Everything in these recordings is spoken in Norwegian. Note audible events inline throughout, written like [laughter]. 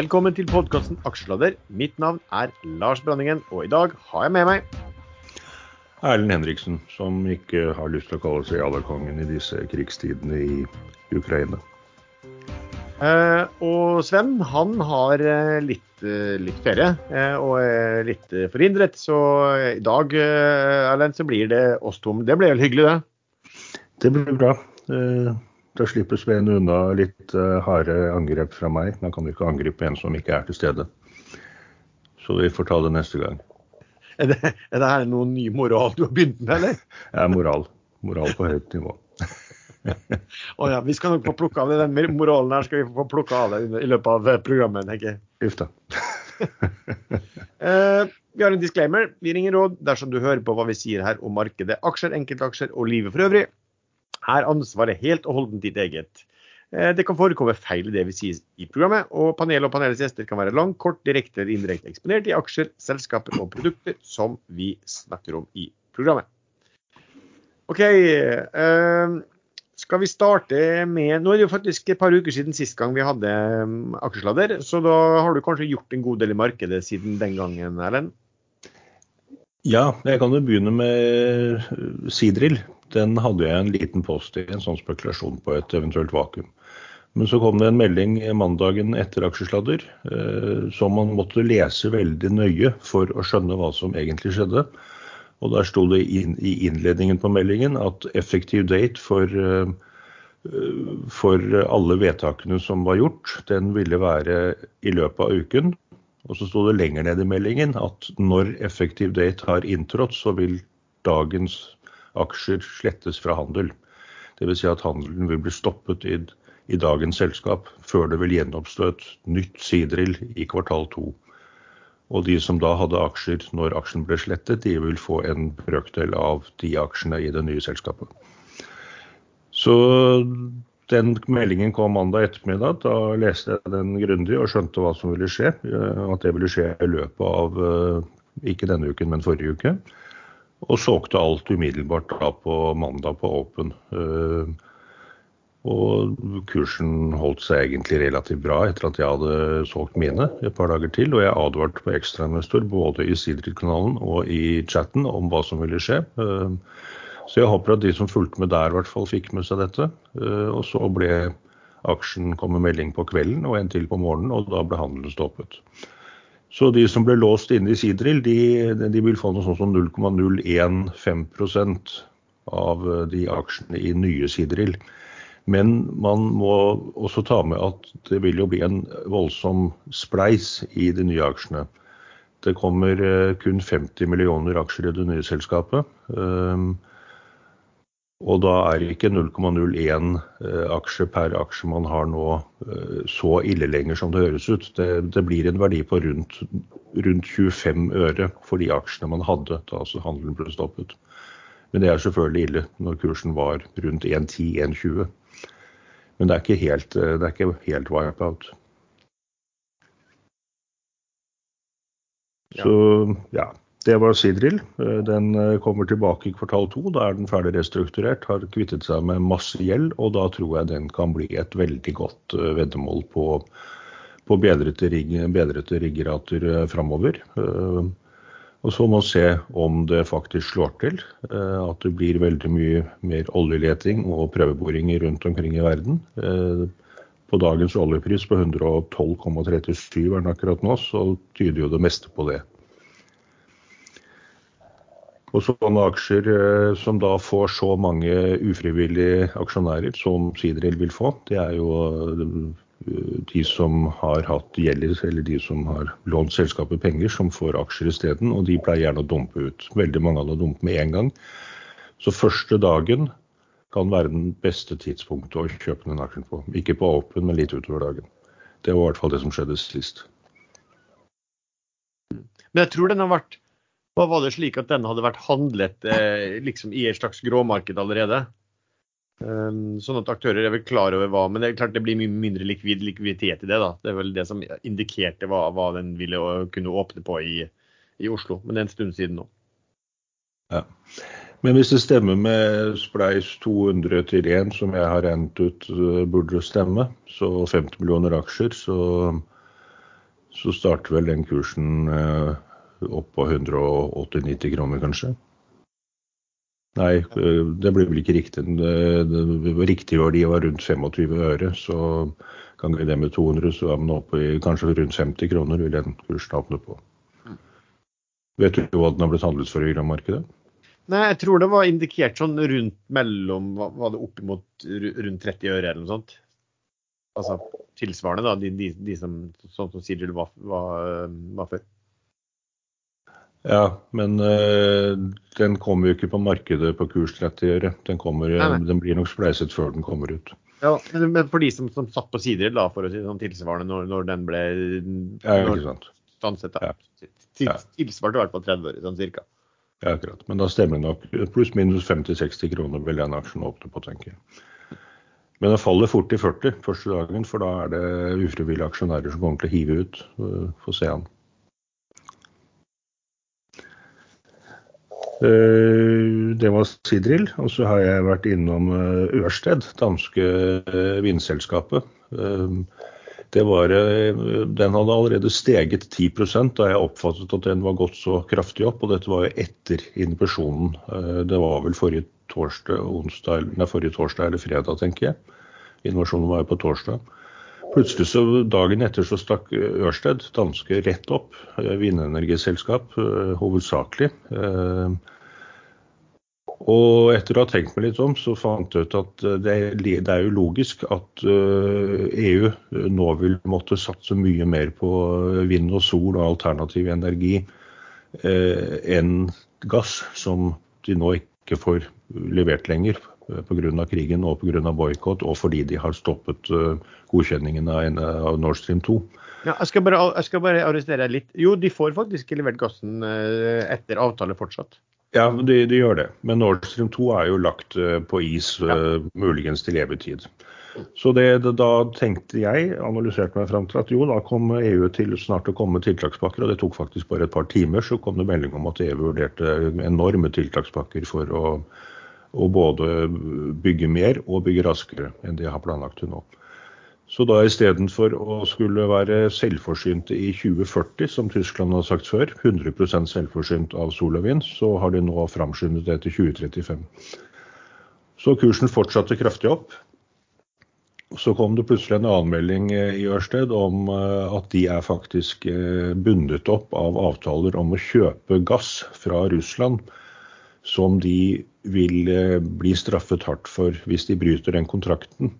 Velkommen til podkasten Aksjesladder. Mitt navn er Lars Branningen, og i dag har jeg med meg Erlend Henriksen, som ikke har lyst til å kalle seg allerkongen i disse krigstidene i Ukraina. Eh, og Sven han har eh, litt, eh, litt ferie eh, og er litt eh, forhindret, så i dag eh, Erlend, så blir det oss to. Det blir vel hyggelig, det? Det blir bra. Eh, Da slipper Sveen unna litt uh, harde angrep fra meg. Man kan jo ikke angripe en som ikke er til stede. Så vi får ta det neste gang. Er det, er det her noen ny moral du har begynt med, eller? [laughs] Er moral. Moral på høyt nivå. [laughs] Å ja, vi skal nok få plukka av det. Den moralen her skal vi få plukka av det i løpet av eh, programmet, tenker jeg. Uff da. uh, [laughs] vi har en disclaimer. Vi ringer råd dersom du hører på hva vi sier her om markedet, aksjer, enkeltaksjer og livet for øvrig. Er ansvaret helt og holdent ditt eget. Eh, Det kan forekomme feil i det vi sier i programmet, og panelet og panelets gjester kan være langt, kort, direkte eller indirekte eksponert i aksjer, selskaper og produkter som vi snakker om i programmet. OK. eh, skal vi starte med Nå er det jo faktisk et par uker siden sist gang vi hadde um, aksjesladder, så da har du kanskje gjort en god del i markedet siden den gangen, Erlend? Ja, jeg kan jo begynne med sidrill. Sidril. Den hadde jeg en liten post i, en sånn spekulasjon på et eventuelt vakuum. Men så kom det en melding mandagen etter aksjesladder eh, som man måtte lese veldig nøye for å skjønne hva som egentlig skjedde. Og der sto det in, i innledningen på meldingen at effektiv date for, eh, for alle vedtakene som var gjort, den ville være i løpet av uken. Og så sto det lenger ned i meldingen at når effektiv date har inntrådt, så vil dagens aksjer slettes fra handel. Dvs. Si at handelen vil bli stoppet i, i dagens selskap før det vil gjenoppstå et nytt Sidril i kvartal to. Og de som da hadde aksjer når aksjen ble slettet, de vil få en brøkdel av de aksjene i det nye selskapet. Så den meldingen kom mandag ettermiddag. Da leste jeg den grundig og skjønte hva som ville skje. eh, At det ville skje i løpet av eh, ikke denne uken, men forrige uke. Og solgte alt umiddelbart da på mandag på Open. Eh, Og kursen holdt seg egentlig relativt bra etter at jeg hadde solgt mine et par dager til. Og jeg advarte på ekstrainvestor både i Sidrid-kanalen og i chatten om hva som ville skje. Eh, Så jeg håper at de som fulgte med der, i hvert fall fikk med seg dette. Eh, Og så ble aksjen kom med melding på kvelden og en til på morgenen, og da ble handelen stoppet. Så de som ble låst inne i Sidril, de, de vil få noe sånt som 0,015% av de aksjene i nye Sidril. Men man må også ta med at det vil jo bli en voldsom spleis i de nye aksjene. Det kommer eh, kun 50 millioner aksjer i det nye selskapet. Og da er ikke 0,01 eh, aksje per aksje man har nå eh, så ille lenger som det høres ut. Det, det blir en verdi på rundt, rundt 25 øre for de aksjene man hadde da altså handelen ble stoppet. Men det er selvfølgelig ille når kursen var rundt 1,10-1,20. Men det er ikke helt, eh, det er ikke helt wipe-out. Så ja, det var Sidril. Eh, Den eh, kommer tilbake i kvartal to. Da er den ferdig restrukturert, har kvittet seg med masse gjeld, og da tror jeg den kan bli et veldig godt eh, veddemål på, på bedrete, rig, bedrete riggerater framover. Og så må vi se om det faktisk slår til. At det blir veldig mye mer oljeleting og prøveboringer rundt omkring i verden. På dagens oljepris på 112,37 er den akkurat nå, så tyder jo det meste på det. Og sånne aksjer eh, som da får så mange ufrivillige aksjonærer som Sideril vil få, det er jo eh, de som har hatt gjeld, eller de som har lånt selskapet penger, som får aksjer isteden. Og de pleier gjerne å dumpe ut. Veldig mange av dem med en gang. Så første dagen kan være den beste tidspunktet å kjøpe den aksjen på. Ikke på open, men litt utover dagen. Det var i hvert fall det som skjedde sist. Men jeg tror den har vært Hva var det slik at den hadde vært handlet eh, liksom i et slags gråmarked allerede? Um, sånn at aktører er vel klar over hva Men det er klart det blir mye mindre likvid, likviditet i det. da. Det er vel det som indikerte hva, hva den ville kunne åpne på i, i Oslo. Men det er en stund siden nå. Ja. Men hvis det stemmer med Spleis 200 til 1, som jeg har regnet ut eh, burde stemme, så 50 millioner aksjer, så så starter vel den kursen eh, opp på 180-90 kroner, kanskje. Nei, eh, det blir vel ikke riktig. Riktig verdi var rundt 25 øre. Så ganger det med 200, så er man oppe i kanskje rundt 50 kroner vil den kursen havne på. Vet du hva den har blitt handlet for i markedet? Nei, jeg tror det var indikert sånn rundt mellom Var det oppimot rundt 30 øre eller noe sånt? Altså tilsvarende, da, de, de, de som, sånn som Sigil var, var, var før. Ja, men uh, den kommer jo ikke på markedet på kurs 30 øre. Den, kommer, nei, nei. den blir nok spleiset før den kommer ut. Ja, Men, men for de som, som satt på sider, da, for å si sånn tilsvarende når, når den ble ja, ikke sant. stanset, da. Ja. Tilsvarte i hvert fall 30 øre, sånn cirka. Ja, akkurat. Men da stemmer det nok pluss-minus 50-60 kroner vil den aksjen åpne på, tenker jeg. Men den faller fort i 40 første dagen, for da er det ufrivillige aksjonærer som kommer til å hive ut. Få se an. Det var Sidril. Og så har jeg vært innom eh, Ørsted, danske eh, vindselskapet. Var, den hadde allerede steget 10% da jeg oppfattet at den var gått så kraftig opp. Og dette var jo etter innovasjonen. Det var vel forrige torsdag, onsdag, nei, forrige torsdag eller fredag, tenker jeg. Innovasjonen var jo på torsdag. Plutselig så dagen etter så stakk Ørsted, danske, rett opp. Eh, vindenergiselskap eh, hovedsakelig. Eh, og etter å ha tenkt meg litt om, så fant jeg ut at det er jo logisk at EU e nå vil måtte satse mye mer på vind og sol og alternativ energi enn gass, som de nå ikke får levert lenger Eh, pga. krigen og pga. boikott, og fordi de har stoppet eh, godkjenningen av Nord Stream 2. Ja, jeg, skal bare, jeg skal bare arrestere deg litt. Jo, de får faktisk levert gassen eh, etter avtale fortsatt. Ja, de, de, gjør det. Men Nord Stream 2 er jo lagt på is, ja. muligens til evig tid. Så det, det, da tenkte jeg, analyserte meg fram til at jo, da kom EU til snart å komme med tiltakspakker. Og det tok faktisk bare et par timer, så kom det melding om at EU vurderte enorme tiltakspakker for å og både bygge mer og bygge raskere enn de har planlagt til nå. Så da istedenfor å skulle være selvforsynte i 2040, som Tyskland har sagt før, 100% selvforsynt av sol og vind, så har de nå framskyndet det til 2035. Så kursen fortsatte kraftig opp. Så kom det plutselig en annen melding eh, i Ørsted om eh, at de er faktisk eh, bundet opp av avtaler om å kjøpe gass fra Russland som de vil eh, bli straffet hardt for hvis de bryter den kontrakten.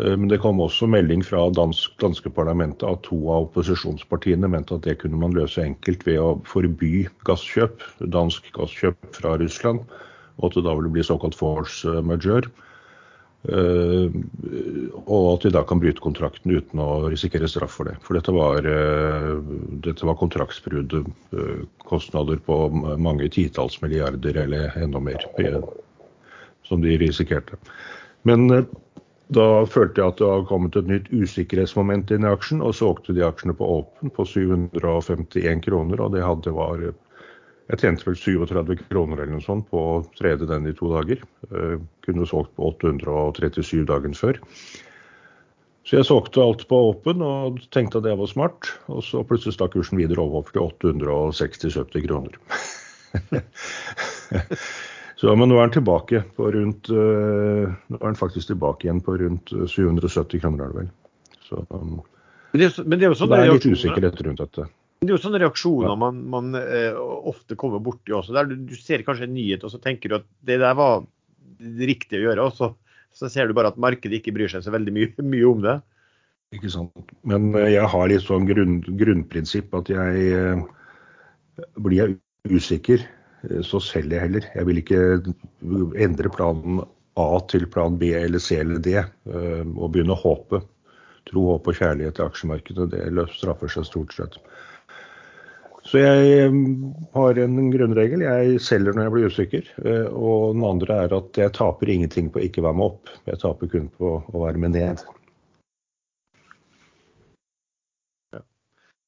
Eh, men det kom også melding fra dansk, danske parlamentet at to av opposisjonspartiene mente at det kunne man løse enkelt ved å forby gasskjøp, dansk gasskjøp fra Russland, og at det da ville bli såkalt force majeure. Uh, og at de da kan bryte kontrakten uten å risikere straff for det. For dette var, uh, dette var kontraktsbrudd, uh, kostnader på mange titalls milliarder eller enda mer, som de risikerte. Men da følte jeg at det hadde kommet et nytt usikkerhetsmoment inn i aksjen, og så åkte de aksjene på Open på 751 kroner, og det hadde var jeg tjente vel 37 kroner eller noe sånt på å trede den i to dager. Eh, kunne solgt på 837 dagen før. Så jeg solgte alt på åpen og tenkte at det var smart. Og så plutselig stakk kursen videre over til 860-70 kroner. [laughs] så, men nå er den tilbake på rundt eh, Nå er den faktisk tilbake igjen på rundt 770 kroner, er det vel. Så, um, men det, men det, er, sånn så det er litt usikkerhet rundt dette. Det er jo sånne reaksjoner man, man eh, ofte kommer borti også. Der du, du, ser kanskje en nyhet, og så tenker du at det der var det riktige å gjøre. Og så, så ser du bare at markedet ikke bryr seg så veldig mye, [laughs] mye om det. Ikke sant. Men uh, jeg har litt sånn grunn, grunnprinsipp at jeg eh, blir jeg usikker, så selger jeg heller. Jeg vil ikke endre planen A til plan B eller C eller D og begynne å håpe. Tro, håp og kjærlighet i aksjemarkedet, det straffer seg stort sett. Så jeg har en grunnregel. Jeg selger når jeg blir usikker. Eh, og den andre er at jeg taper ingenting på å ikke være med opp. Jeg taper kun på å være med ned. Ja.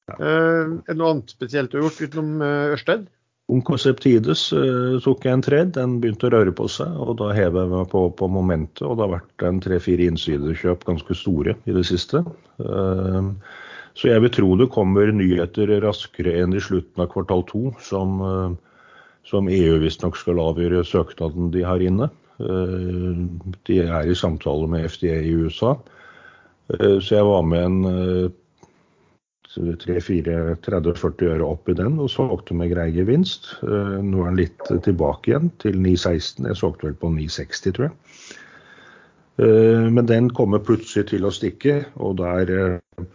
Ja. Uh, er det noe annet spesielt du har gjort utenom uh, Ørsted? Onkonseptides uh, tok jeg en tred. Den begynte å røre på seg, og da hever jeg meg på, på momentet. Og det har vært en tre-fire innsidekjøp, ganske store, i det siste. Uh, Så jeg vil tro det kommer nyheter raskere enn i slutten av kvartal to, som, som EU visstnok skal avgjøre søknaden de har inne. De er i samtale med FDA i USA. Så jeg var med en 3-4-30-40 øre opp i den og solgte med grei gevinst. Eh, nå er den litt tilbake igjen til 9,16. Jeg solgte vel på 9,60, tror jeg. Eh, men den kommer plutselig til å stikke, og der, eh,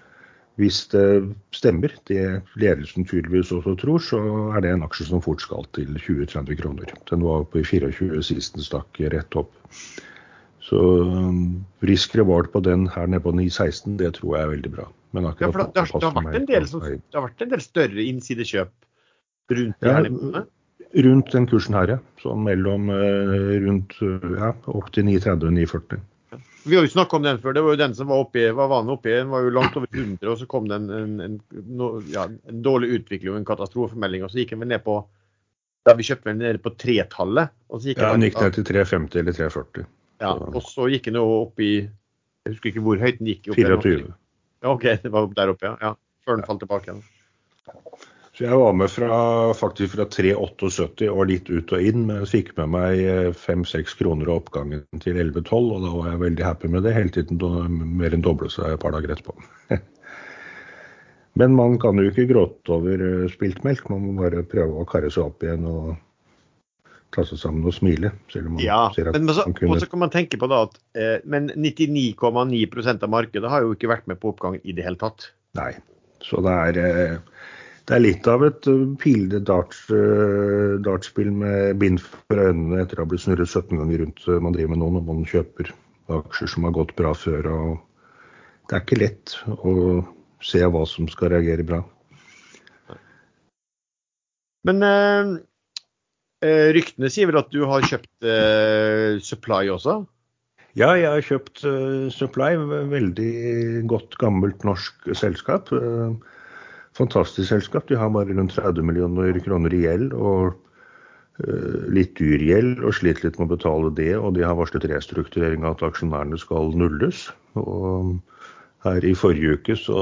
hvis det stemmer, det ledelsen tydeligvis også tror, så er det en aksje som fort skal til 20-30 kroner. Den var på 24 sist den stakk rett opp. Så risk reward på den her nede på 9,16, det tror jeg er veldig bra. Men akkurat ja, for det, det, har, vært en del, som, det har vært en del større innsidekjøp rundt ja, her? Rundt den kursen her, ja. Sånn mellom uh, rundt ja, opp til 9,30 og 9,40. Vi har jo snakka om den før. Det var jo den som var oppi, var vanlig oppi? Den var jo langt over 100, og så kom det en, en, en, ja, en dårlig utvikling og en katastrofemelding. Og så gikk den vel ned på da vi kjøpte den nede på tretallet. ja, den gikk ned til 350 eller 340. Ja, og så gikk den jo opp i Jeg husker ikke hvor høyt den gikk. Opp 24. OK, det var der oppe, ja. ja. Før den falt tilbake igjen. Så jeg var med fra, faktisk fra 3,78 og litt ut og inn, men jeg fikk med meg 5-6 kroner av oppgangen til 11-12, og da var jeg veldig happy med det. Hele tiden mer enn doble seg et par dager etterpå. [laughs] men man kan jo ikke gråte over eh, spilt melk, man må bare prøve å karre seg opp igjen og ta seg sammen og smile. Ja, men så, kunne... også kan man tenke på da at eh, men 99,9% av markedet har jo ikke vært med på oppgang i det hele tatt. Nei, så det er, eh, det er litt av et pilde pilende darts, uh, dartspill med bind for øynene etter å ha blitt snurret 17 ganger rundt man driver med noen når man kjøper aksjer som har gått bra før. og Det er ikke lett å se hva som skal reagere bra. Men eh, Eh, ryktene sier vel at du har kjøpt uh, Supply også? Ja, jeg har kjøpt uh, Supply. Veldig godt, gammelt norsk selskap. Uh, fantastisk selskap. De har bare rundt 30 millioner kroner i gjeld og litt dyr gjeld og sliter litt med å betale det. Og de har varslet restrukturering av at aksjonærene skal nulles. Og her i forrige uke så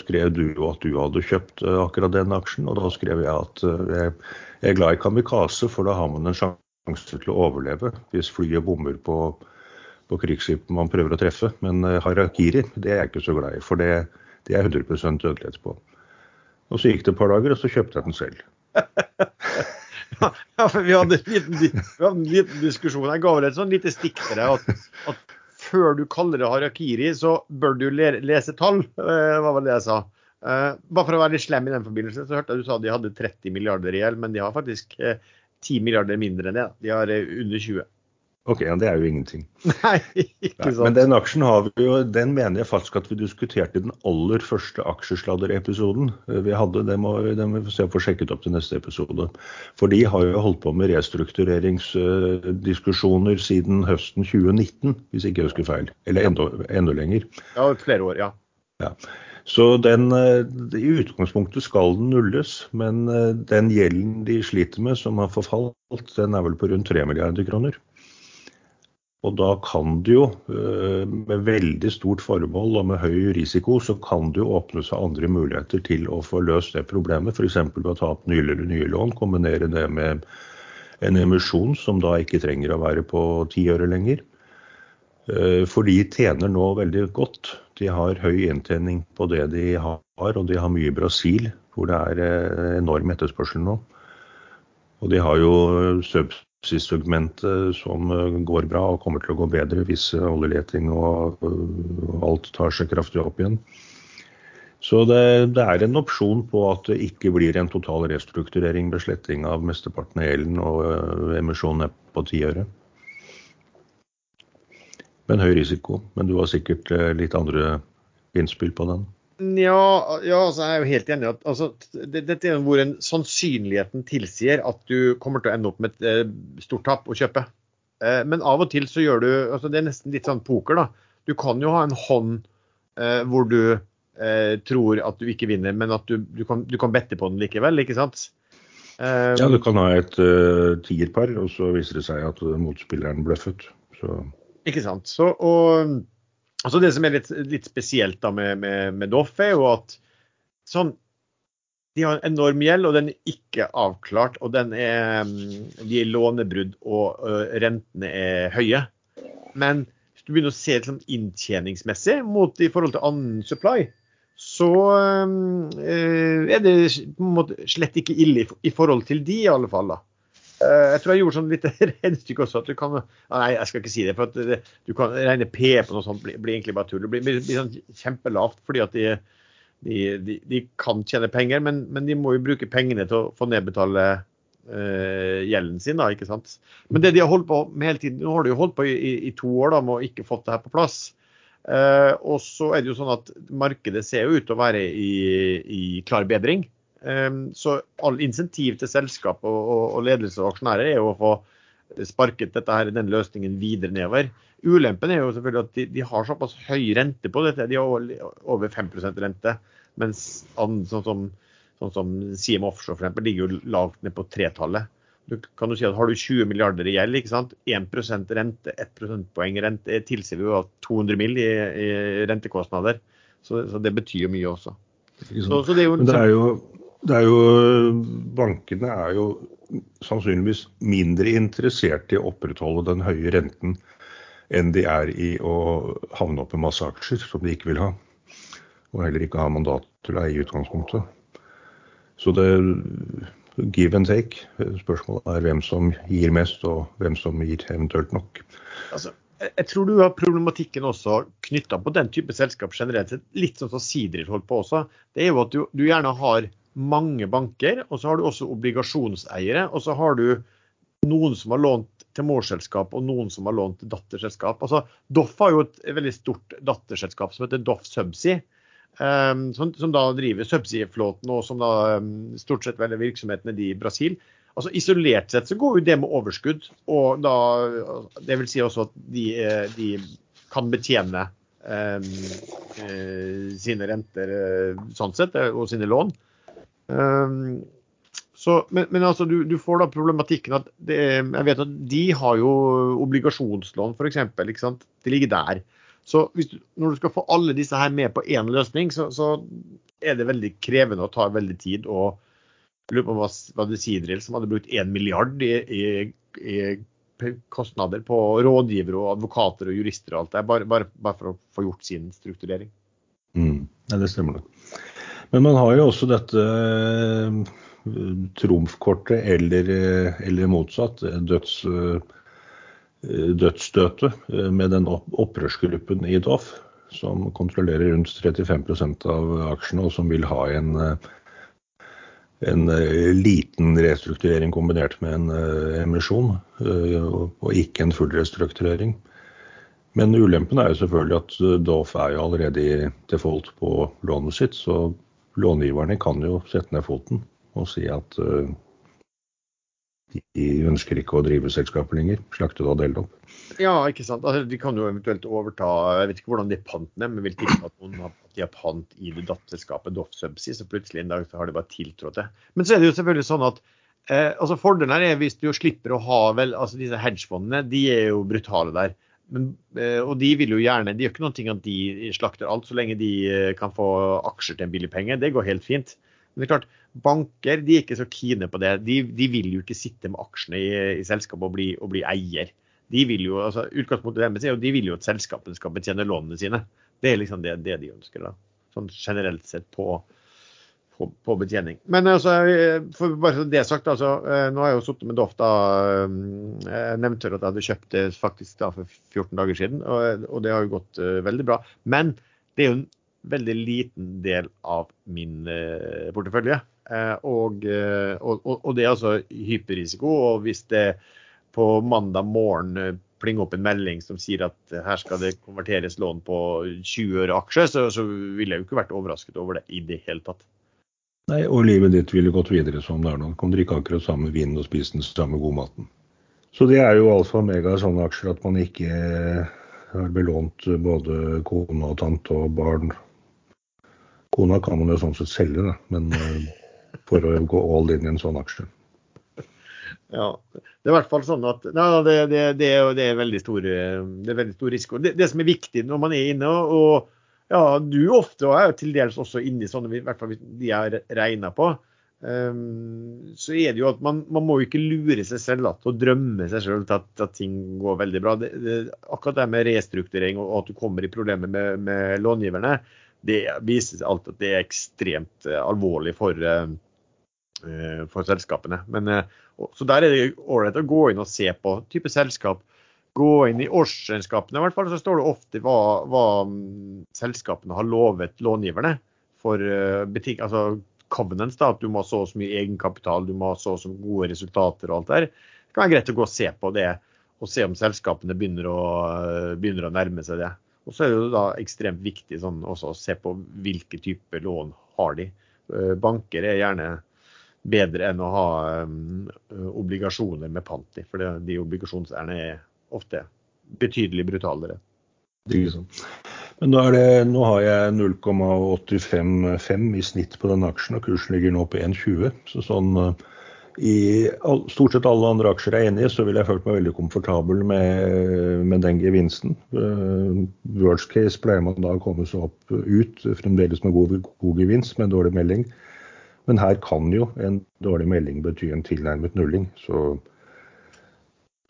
skrev du jo at du hadde kjøpt akkurat den aksjen, og da skrev jeg at jeg er glad i kamikaze, for da har man en sjanse til å overleve hvis flyet bommer på, på man prøver å treffe. Men harakiri det er jeg ikke så glad i, for det, det er 100% dødelighet på. Og så gikk det et par dager, og så kjøpte jeg den selv. [laughs] ja, for vi hadde, en liten, vi hadde en liten diskusjon. Jeg ga vel et sånn lite stikk til deg. At, at, før du kaller det harakiri, så bør du lese tall. Uh, var det jeg sa. Uh, bare for å være litt slem i den forbindelse, så hørte jeg du sa de hadde 30 milliarder i gjeld, men de har faktisk eh, 10 milliarder mindre enn det. De har uh, under 20. OK, ja, det er jo ingenting. [laughs] Nei, ikke sant. Men den aksjen har vi jo, den mener jeg faktisk at vi diskuterte i den aller første aksjesladderepisoden vi hadde. Den må, må vi se få sjekket opp til neste episode. For de har jo holdt på med restruktureringsdiskusjoner siden høsten 2019, hvis ikke jeg husker feil. Eller enda, enda lenger. Ja, flere år, ja. ja. Så den, eh, I utgangspunktet skal den nulles, men eh, den gjelden de sliter med, som har forfalt, den er vel på rundt 3 milliarder kroner. Og da kan det jo, eh, med veldig stort forbehold og med høy risiko, så kan det jo åpne seg andre muligheter til å få løst det problemet. F.eks. ved å ta opp nye, nye lån, kombinere det med en emisjon som da ikke trenger å være på ti øre lenger. For de tjener nå veldig godt. De har høy inntjening på det de har, og de har mye i Brasil, hvor det er eh, enorm etterspørsel nå. Og de har jo subsys-segmentet som eh, går bra og kommer til å gå bedre hvis oljeleting og alt tar seg kraftig opp igjen. Så det, det, er en opsjon på at det ikke blir en total restrukturering ved sletting av mesteparten av gjelden og emisjonene emisjonen på ti øre med en høy risiko. Men du har sikkert eh, litt andre innspill på den? Ja, ja altså jeg er jo helt enig. at altså, Dette er hvor en sannsynligheten tilsier at du kommer til å ende opp med et eh, stort tap å kjøpe. Eh, men av og til så gjør du altså Det er nesten litt sånn poker, da. Du kan jo ha en hånd eh, hvor du eh, tror at du ikke vinner, men at du, du, kan, du kan bette på den likevel, ikke sant? Eh, ja, du kan ha et uh, tierpar, og så viser det seg at motspilleren bløffet. Så ikke sant. Så, og, altså det som er litt, litt spesielt da med, med, med Doff, er jo at sånn De har en enorm gjeld, og den er ikke avklart. Og den er, mm, de er lånebrudd, og rentene er høye. Men hvis du begynner å se sånn inntjeningsmessig mot i forhold til annen supply, så uh, er det på en måte slett ikke ille i, i forhold til de, i alle fall. da. Uh, jeg tror jeg gjorde sånn litt [laughs] regnestykke også. at du kan, Nei, jeg skal ikke si det. for at Du kan regne P på noe sånt, blir, blir egentlig bare tull. Det blir, blir, blir sånn kjempelavt fordi at de, de, de, de kan tjene penger, men, men, de må jo bruke pengene til å få nedbetale uh, gjelden sin. da, ikke sant? Men det de har holdt på med hele tiden, nå har de jo holdt på i, i, i to år da, med å ikke fått det her på plass. Uh, og så er det jo sånn at markedet ser jo ut til å være i, i klar bedring. Um, så all insentiv til selskap og, ledelse og aksjonærer er jo å få sparket dette her, den løsningen videre nedover. Ulempen er jo selvfølgelig at de, de har såpass høy rente på dette. De har over 5% rente. Mens sånn som, sånn som CM Offshore eksempel, ligger jo lavt ned på tretallet. Du kan jo si at Har du 20 milliarder i gjeld, ikke sant? 1 rente, 1 prosentpoeng rente tilsier jo 200 mill. I, i rentekostnader. Så, så, det betyr jo mye også. Så, så det, er jo, jo, det er jo Bankene er jo sannsynligvis mindre interessert i å opprettholde den høye renten enn de er i å havne opp med masse aksjer som de ikke vil ha. Og heller ikke ha mandat til å eie i utgangspunktet. Så det er give and take. Spørsmålet er hvem som gir mest, og hvem som gir eventuelt nok. Altså, jeg tror du har problematikken også knytta på den type selskap generelt sett. Litt sånn som Sidrid holdt på også. Det er jo at du, du, gjerne har mange banker, og så har du også obligasjonseiere. Og så har du noen som har lånt til morselskap, og noen som har lånt til datterselskap. Altså, Doff har jo et veldig stort datterselskap som heter Doff Subsea. Um, som, som, da driver subsidieflåten og som da um, stort sett velger virksomhetene de i Brasil. Altså Isolert sett så går jo det med overskudd, og da det vil si også at de, eh, de kan betjene um, sine renter sånn sett, og sine lån. Så, men, men, altså, du, du, får da problematikken at det, jeg vet at de har jo obligasjonslån, f.eks. Det ligger der. Så du, når du skal få alle disse her med på én løsning, så, så, er det veldig krevende og tar veldig tid. og jeg lurer på hva, hva det Sidril som hadde brukt 1 milliard i, i, i, kostnader på rådgivere og advokater og jurister og alt det, bare, bare, bare for å få gjort sin strukturering. Mm, ja, det stemmer det. Men man har jo også dette eh, trumfkortet eller, eh, eller motsatt, døds Eh, dødsstøtet med den opprørsgruppen i Doff, som kontrollerer rundt 35% av aksjene, og som vil ha en, en liten restrukturering kombinert med en emisjon, og ikke en full restrukturering. Men ulempen er jo selvfølgelig at Doff er jo allerede i default på lånet sitt, så långiverne kan jo sette ned foten og si at de ønsker ikke å drive selskapet lenger. Slakte det og dele opp. Ja, ikke sant. Altså, de kan jo eventuelt overta Jeg vet ikke hvordan de pantene, men vil tippe at noen har, de har pant i det datterselskapet Doff så plutselig en dag så har de bare tiltrådt det. Men så er det jo selvfølgelig sånn at eh, altså Fordelen her er hvis du slipper å ha vel altså Disse hedgefondene de er jo brutale der. Men, eh, og de vil jo gjerne, de gjør ikke noen ting at de slakter alt, så lenge de eh, kan få aksjer til en billig penge. Det går helt fint. Men det er klart, banker de er ikke så kine på det. De, de vil jo ikke sitte med aksjene i, i selskapet og bli, og bli, eier. De vil jo, altså Utgangspunktet deres er jo de vil jo at selskapene skal betjene lånene sine. Det er liksom det, det de ønsker. da, Sånn generelt sett på, på, på betjening. Men altså, for bare det sagt, altså, eh, nå har jeg jo sittet med Doff da. Eh, jeg nevnte at jeg hadde kjøpt det faktisk da for 14 dager siden, og, og det har jo gått uh, veldig bra. Men det er jo en veldig liten del av min uh, portefølje. Uh, og, og, og, det er altså hyperrisiko. Og hvis det på mandag morgen plinger opp en melding som sier at her skal det konverteres lån på 20 øre aksje, så, så ville jeg jo ikke vært overrasket over det i det hele tatt. Nei, og livet ditt ville gått videre som det er nå. Kan drikke akkurat samme vin og spise den samme godmaten. Så det er jo alfa og omega sånne aksjer at man ikke har belånt både kone og tante og barn Kona kan man jo sånn sett selge, da, men eh, for å gå all in i en sånn aksje. Ja, det er i hvert fall sånn at nei, det, det, det, er, det, er, stor, det er veldig stor risiko. Det, som er viktig når man er inne og Ja, du ofte og jeg er til dels også inne i sånne, i hvert fall de jeg regna på. Um, så er det jo at man, man må jo ikke lure seg selv da, til å drømme seg selv til at, at ting går veldig bra. Det, det, akkurat det med restrukturering og, at du kommer i problemer med, med långiverne, det viser seg alltid at det er ekstremt uh, alvorlig for, uh, for selskapene. Men, så der er det ålreit å gå inn og se på type selskap. Gå inn i årsregnskapene, i hvert fall, så står det ofte hva, hva um, selskapene har lovet långiverne for butikk, altså covenants, da, at du må ha så og så mye egenkapital, du må ha så og så gode resultater og alt der. Det kan være greit å gå og se på det, og se om selskapene begynner å, begynner å nærme seg det. Og så er det jo da ekstremt viktig sånn, også å se på hvilke typer lån har de. Eh, banker er gjerne bedre enn å ha um, obligasjoner med pant i, for de obligasjonseierne er ofte betydelig brutalere. Men det, nå har jeg 0,855 i snitt på den aksjen, og kursen ligger nå på 1,20. Så sånn i i stort sett alle andre aksjer er enige, så ville jeg følt meg veldig komfortabel med, med den gevinsten. Uh, worst case pleier man da å komme seg opp ut, fremdeles med god, god gevinst, med en dårlig melding. Men her kan jo en dårlig melding bety en tilnærmet nulling. Så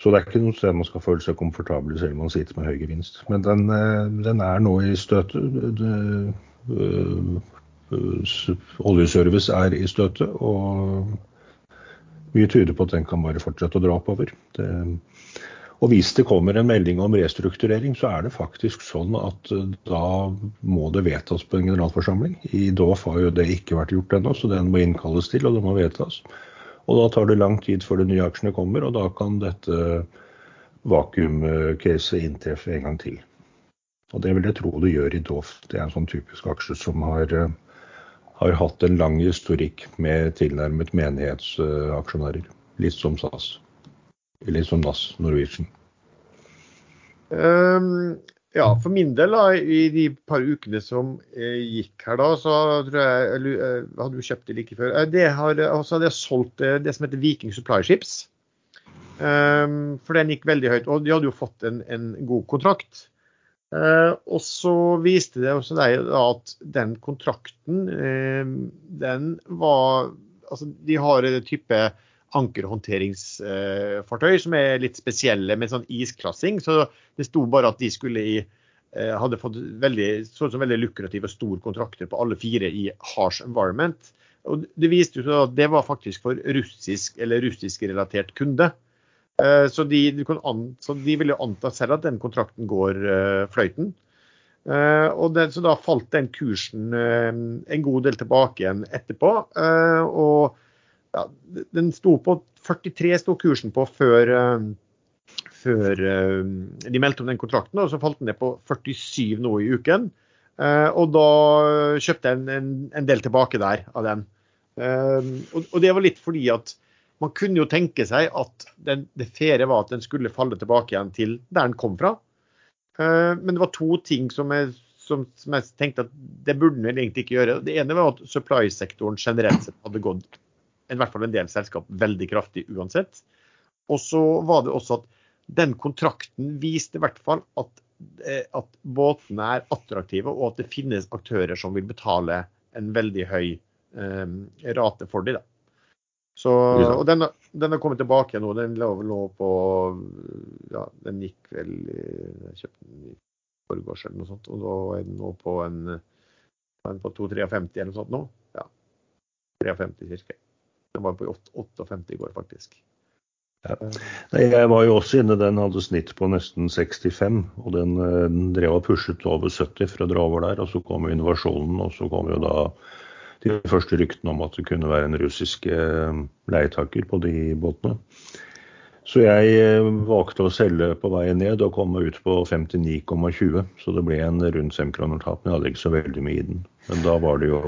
så det er ikke noe sted man skal føle seg komfortabel selv om man sitter med høy gevinst. Men den, eh, den er nå i støtet. Eh, oljeservice er i støtet, og mye tyder på at den kan bare fortsette å dra oppover. Det, og hvis det kommer en melding om restrukturering, så er det faktisk sånn at eh, da må det vedtas på en generalforsamling. I DOF har jo det ikke vært gjort ennå, så den må innkalles til, og det må vedtas. Og da tar det lang tid før de nye aksjene kommer, og da kan dette vakuumcaset inntreffe en gang til. Og det vil jeg tro det gjør i Doff. Det er en sånn typisk aksje som har, har hatt en lang historikk med tilnærmet menighetsaksjonærer. Litt som SAS. Litt som NAS Norwegian. Um, ja, for min del, da, i de par ukene som eh, gikk her, da, så tror jeg eller, eh, Hadde du kjøpt det like før? Eh, det har, også hadde jeg solgt eh, det som heter Viking Supply Ships. Um, for den gikk veldig høyt. Og de hadde jo fått en, en god kontrakt. Uh, og så viste det også deg at den kontrakten, uh, den var Altså, de har en type ankerhåndteringsfartøy som er litt spesielle, med sånn isklassing. Så det sto bare at de skulle i eh, hadde fått veldig, så som veldig lukrative og store kontrakter på alle fire i harsh environment. Og Det viste jo at det var faktisk for russisk eller russisk-relatert kunde. Eh, så de, så de ville anta selv at den kontrakten går uh, fløyten. Og det, så da falt den kursen en god del tilbake igjen etterpå. og ja, den sto på 43 sto kursen på før, eh, før eh, de meldte om den kontrakten, og så falt den ned på 47 nå i uken. Eh, og da kjøpte jeg en, en, en del tilbake der av den. Og, og, det var litt fordi at man kunne jo tenke seg at den, det fere var at den skulle falle tilbake igjen til der den kom fra. Men det var to ting som jeg, som, som jeg tenkte at det burde den egentlig ikke gjøre. Det ene var at supply-sektoren generelt sett hadde gått i hvert fall en del selskap veldig kraftig uansett. Og så var det også at den kontrakten viste i hvert fall at, eh, at båtene er attraktive, og at det finnes aktører som vil betale en veldig høy eh, rate for dem. Så, og den, den, har kommet tilbake nå. Den lå, lå på ja, Den gikk vel Jeg kjøpte den i forgårs eller noe sånt. Og nå er den nå på en, en på 2,53 eller noe sånt nå. Ja. 53 ca. Den var på 58 i går, faktisk. Ja. Jeg var jo også inne, den hadde snitt på nesten 65, og den, eh, den drev og pushet over 70 for å dra over der. og Så kom jo innovasjonen, og så kom jo da de første ryktene om at det kunne være en russisk eh, leietaker på de båtene. Så jeg eh, valgte å selge på veien ned og komme ut på 59,20. Så det ble en rundt 5 kroner tap, men jeg hadde ikke så veldig mye i den. Men da var det jo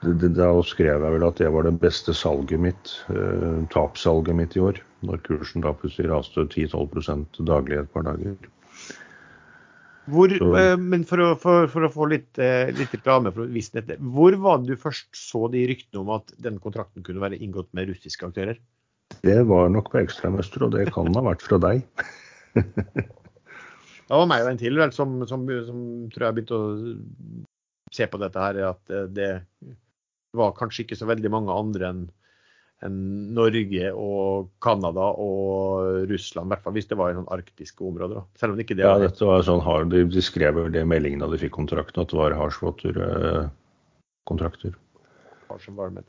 da skrev jeg vel at det var det beste salget mitt, eh, tapssalget mitt i år. Når kursen da plutselig raste 10-12 daglig et par dager. Hvor, eh, men for å, for, for å, få litt, eh, litt reklame for dette, hvor var det du først så de ryktene om at den kontrakten kunne være inngått med russiske aktører? Det var nok på Ekstramester, og det kan ha vært fra deg. [laughs] Det var meg og en til vel, som, som, som, tror jeg begynte å se på dette her, at det var kanskje ikke så veldig mange andre enn en Norge og Canada og Russland, i hvert fall hvis det var i noen arktiske områder. Da. Selv om det ikke det Ja, dette var sånn, de, de skrev vel det i meldingen da de fikk kontrakten, at det var Harswater-kontrakter.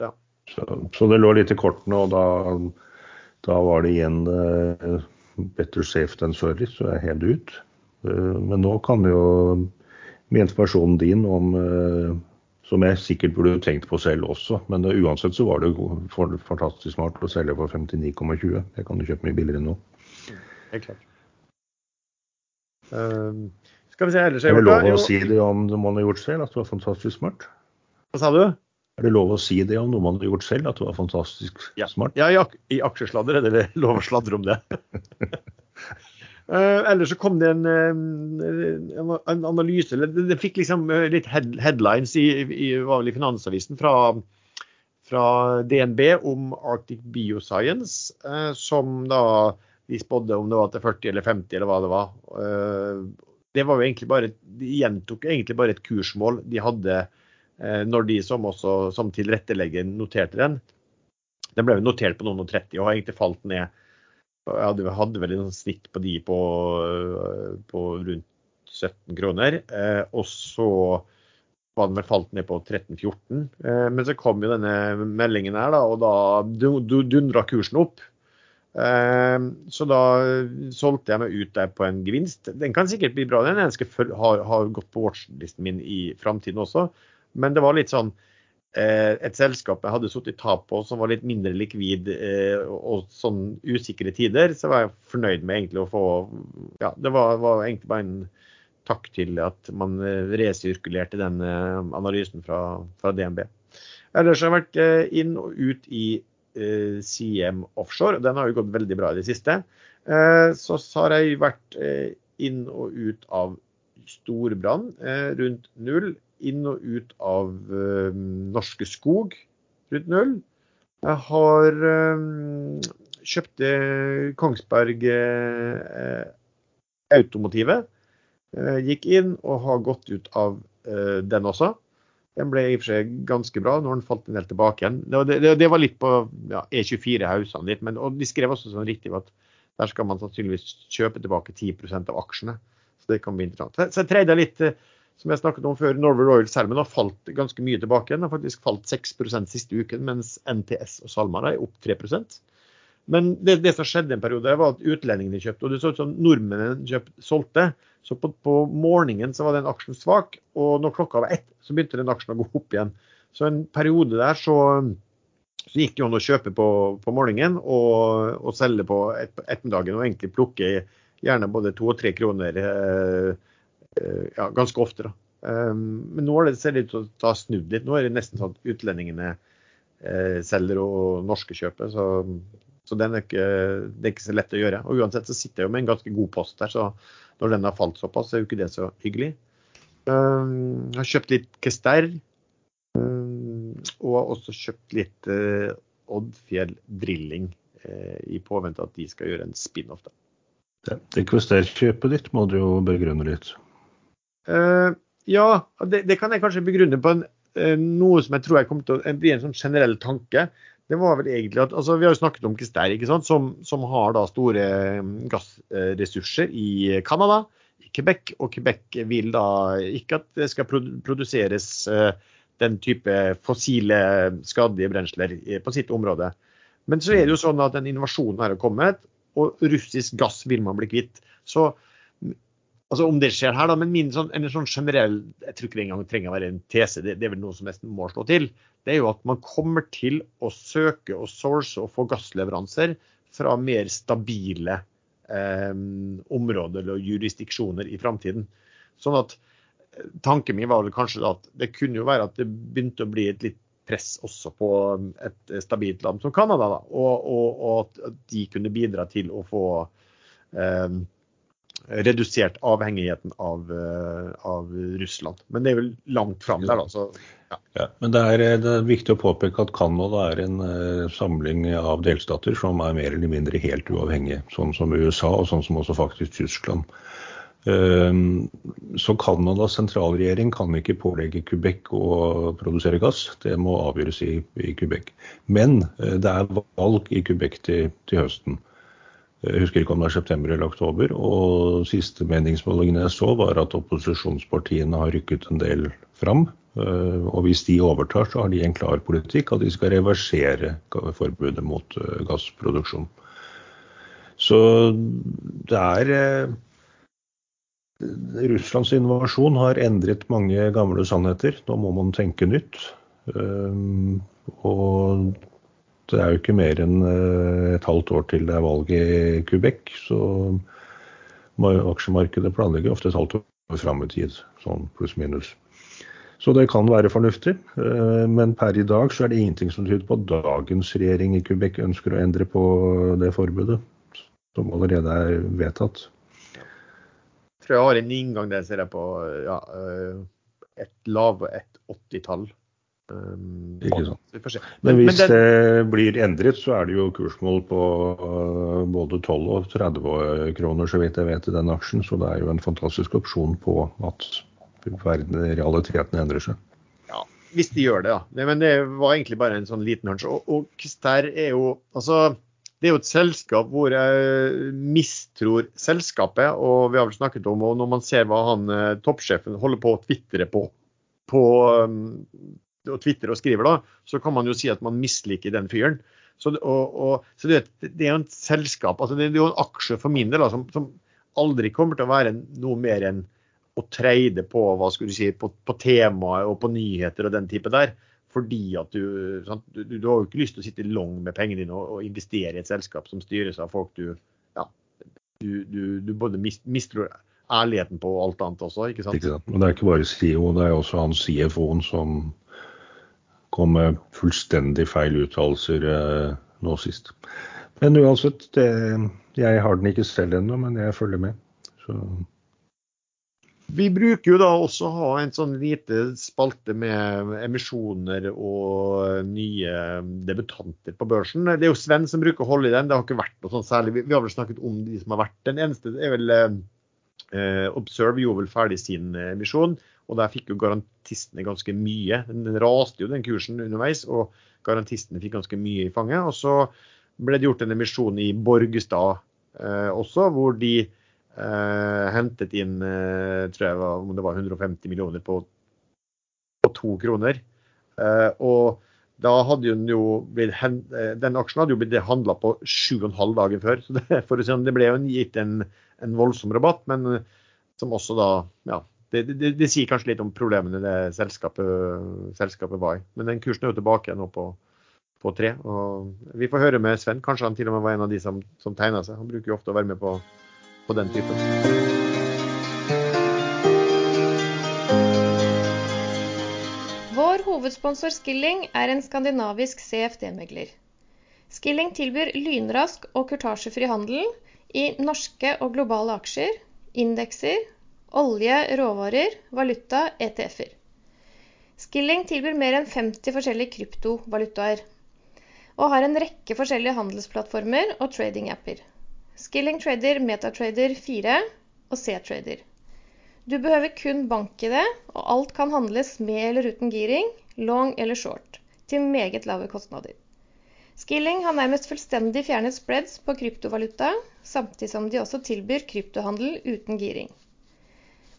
ja. Så, så, det lå litt i kortene, og da, da var det igjen uh, better safe than sorry, så jeg hev det ut. Uh, men nå kan jo med informasjonen din om uh, som jeg sikkert burde tenkt på selv også. Men uansett så var det fantastisk smart å selge for 59,20. Jeg kan jo kjøpe mye billigere nå. Helt klart. Uh, skal vi se ellers Er det lov å si det om noe man har gjort selv, at det var fantastisk smart? Hva sa du? Er det lov å si det om noe man har gjort selv, at det var fantastisk ja. smart? Ja, i, ak i aksjesladder er det lov å sladre om det. [laughs] Uh, ellers så kom det en, en, en analyse det, det, fikk liksom eh, litt head, headlines i, i, i Finansavisen fra, fra, DNB om Arctic Bioscience, uh, som da de spådde om det var til 40 eller 50 eller hva det var. Uh, det var jo egentlig bare, De gjentok egentlig bare et kursmål de hadde når de som, også, som tilrettelegger noterte den. Den ble jo notert på noen og 30 og har egentlig falt ned hadde, hadde vel en snitt på de på, på rundt 17 kroner. Eh, og så var den vel falt ned på 13-14. Eh, men så kom jo denne meldingen her, da, og da dundra kursen opp. Eh, så da solgte jeg meg ut der på en gevinst. Den kan sikkert bli bra, den. Den skal ha, ha gått på watchlisten min i framtiden også. Men det var litt sånn et selskap jeg hadde sittet tap på som var litt mindre likvid eh, og sånn usikre tider, så var jeg fornøyd med egentlig å få Ja, det var, var egentlig bare en takk til at man eh, resirkulerte den analysen fra, fra DNB. Ellers har jeg vært inn og ut i CM Offshore. Den har jo gått veldig bra i det siste. Så har jeg vært inn og ut av Storbrann rundt null inn og ut av uh, Norske Skog rundt null. Jeg har kjøpte kjøpt Kongsberg uh, Automotivet. Gikk inn og har gått ut av den også. Den ble i og for seg ganske bra når den falt en del tilbake igjen. Det, det, det var litt på ja, E24 hausene litt, men de skrev også sånn riktig at der skal man sannsynligvis kjøpe tilbake 10% av aksjene. Så det kan bli interessant. Så jeg treide litt som jeg snakket om før, Norway Royal Salmon har falt ganske mye tilbake. Den har faktisk falt 6% siste uken, mens NTS og SalMar er opp 3% Men det, det, som skjedde en periode, var at utlendingene kjøpte. Og det så ut som nordmennene kjøpt, solgte. Så på, på, morgenen så var den aksjen svak, og når klokka var ett, så begynte den aksjen å gå opp igjen. Så en periode der så, så gikk det an å kjøpe på, på morgenen og, og, selge på et, ettermiddagen og egentlig plukke gjerne både to og tre kroner. Eh, ja, ganske ofte. da. Um, men nå ser det ut til å ha snudd litt. Nå er det nesten sånn at utlendingene eh, selger og norske kjøper. Så, så er ikke, det er ikke så lett å gjøre. Og uansett så sitter jeg jo med en ganske god post der, så når den har falt såpass, så er jo ikke det så hyggelig. Jeg har kjøpt litt Kester. Og har også kjøpt litt Oddfjell Drilling i påvente at de skal gjøre en spin-off. Det, det Kester-kjøpet ditt må du jo begrunne litt. Uh, ja, det, det, kan jeg kanskje begrunne på en, uh, noe som jeg tror jeg kommer til å bli en sånn generell tanke. Det var vel egentlig at, altså Vi har jo snakket om Kister, ikke sant, som, som har da store mm, gassressurser i Canada, i Quebec. Og Quebec vil da ikke at det skal produseres uh, den type fossile, skadelige brensler på sitt område. Men så er det jo sånn at den innovasjonen her har kommet, og russisk gass vil man bli kvitt. Så Altså Om det skjer her, da, men min sånn, en sånn generell Jeg tror ikke det engang trenger å være en tese, det, det, er vel noe som nesten må slå til. Det er jo at man kommer til å søke og source og få gassleveranser fra mer stabile eh, områder og jurisdiksjoner i framtiden. Sånn at eh, Tanken min var vel kanskje at det kunne jo være at det begynte å bli et litt press også på et stabilt land som Canada. Og, og, og, at de kunne bidra til å få eh, redusert avhengigheten av, eh, av, Russland. Men det er vel langt fram der, da. Så, ja. Ja, men det er, det er, viktig å påpeke at Canada er en uh, samling av delstater som er mer eller mindre helt uavhengige. Sånn som USA, og sånn som også faktisk Tyskland. Ehm, så Canadas sentralregjering kan ikke pålegge Quebec å produsere gass. Det må avgjøres i, i Quebec. Men eh, det er valg i Quebec til, til, høsten. Jeg husker ikke om det er september eller oktober. Og siste meningsmålingene jeg så, var at opposisjonspartiene har rykket en del fram. Eh, og hvis de overtar, så har de en klar politikk at de skal reversere forbudet mot eh, gassproduksjon. Så det er Russlands invasjon har endret mange gamle sannheter. Nå må man tenke nytt. Ehm, og det er jo ikke mer enn eh, et halvt år til det er valg i Quebec, så aksjemarkedet planlegger ofte et halvt år fram i tid, sånn pluss-minus. Så det kan være fornuftig, eh, men per i dag så er det ingenting som tyder på at dagens regjering i Quebec ønsker å endre på det forbudet, som allerede er vedtatt Jeg tror jeg har en inngang der, ser på ja, eh, et lav et 80-tall. Um, ikke sant. Men, men, hvis men det, det, blir endret, så er det jo kursmål på uh, både 12 og 30 kroner, så vidt jeg vet, i den aksjen. Så det er jo en fantastisk opsjon på at verden, realiteten endrer seg. Ja, hvis de gjør det, ja. Men det var egentlig bare en sånn liten hunch. Og, og Kster er jo Altså det er jo et selskap hvor jeg mistror selskapet. Og vi har vel snakket om og når man ser hva han eh, toppsjefen holder på å tvitre på, på um, og Twitter og skriver, da, så kan man jo si at man misliker den fyren. Så, og, og, så det, det, er jo et selskap, altså det er jo en aksje for min del som, som, aldri kommer til å være noe mer enn å treide på hva skulle du si, på, på temaet og på nyheter og den type der fordi at du, sant, du, du, har jo ikke lyst til å sitte long med pengene dine og, og, investere i et selskap som styres av folk du ja, du, du både mister ærligheten på og alt annet også, ikke sant? Ikke sant? Men det er ikke bare CEO, det er også han CFO-en som kom med fullstendig feil uttalelser eh, nå sist. Men uansett, det, jeg har den ikke selv ennå, men jeg følger med. Så vi bruker jo da også å ha en sånn lite spalte med emisjoner og nye debutanter på børsen. Det er jo Sven som bruker å holde i den. Det har ikke vært noe sånn særlig. Vi har vel snakket om de som har vært. Den eneste er vel eh, Observe gjorde vel ferdig sin emisjon, og der fikk jo garantistene ganske mye. Den raste jo den kursen underveis, og garantistene fikk ganske mye i fanget. Og så ble det gjort en emisjon i Borgestad eh, også, hvor de eh, hentet inn eh, tror jeg var, om det var 150 millioner på, på to kroner. Uh, og da hadde jo blitt den aksjen hadde jo blitt handla på 7,5 dager før. så det, for å si, det ble jo gitt en, en, voldsom rabatt, men som også da ja, det, det, det, sier kanskje litt om problemene det selskapet, selskapet var i. Men den kursen er jo tilbake nå på, på tre. og Vi får høre med Sven. Kanskje han til og med var en av de som, som tegna seg. Han bruker jo ofte å være med på på den typen. Vår hovedsponsor Skilling er en skandinavisk CFD-megler. Skilling tilbyr lynrask og kurtasjefri handel i norske og globale aksjer, indekser, olje, råvarer, valuta, ETF-er. Skilling tilbyr mer enn 50 forskjellige kryptovalutaer, og har en rekke forskjellige handelsplattformer og trading-apper. Skilling trader Metatrader 4 og C-trader. Du behøver kun bank-ID, og alt kan handles med eller uten giring, long eller short, til meget lave kostnader. Skilling har nærmest fullstendig fjernet spreads på kryptovaluta, samtidig som de også tilbyr kryptohandel uten giring.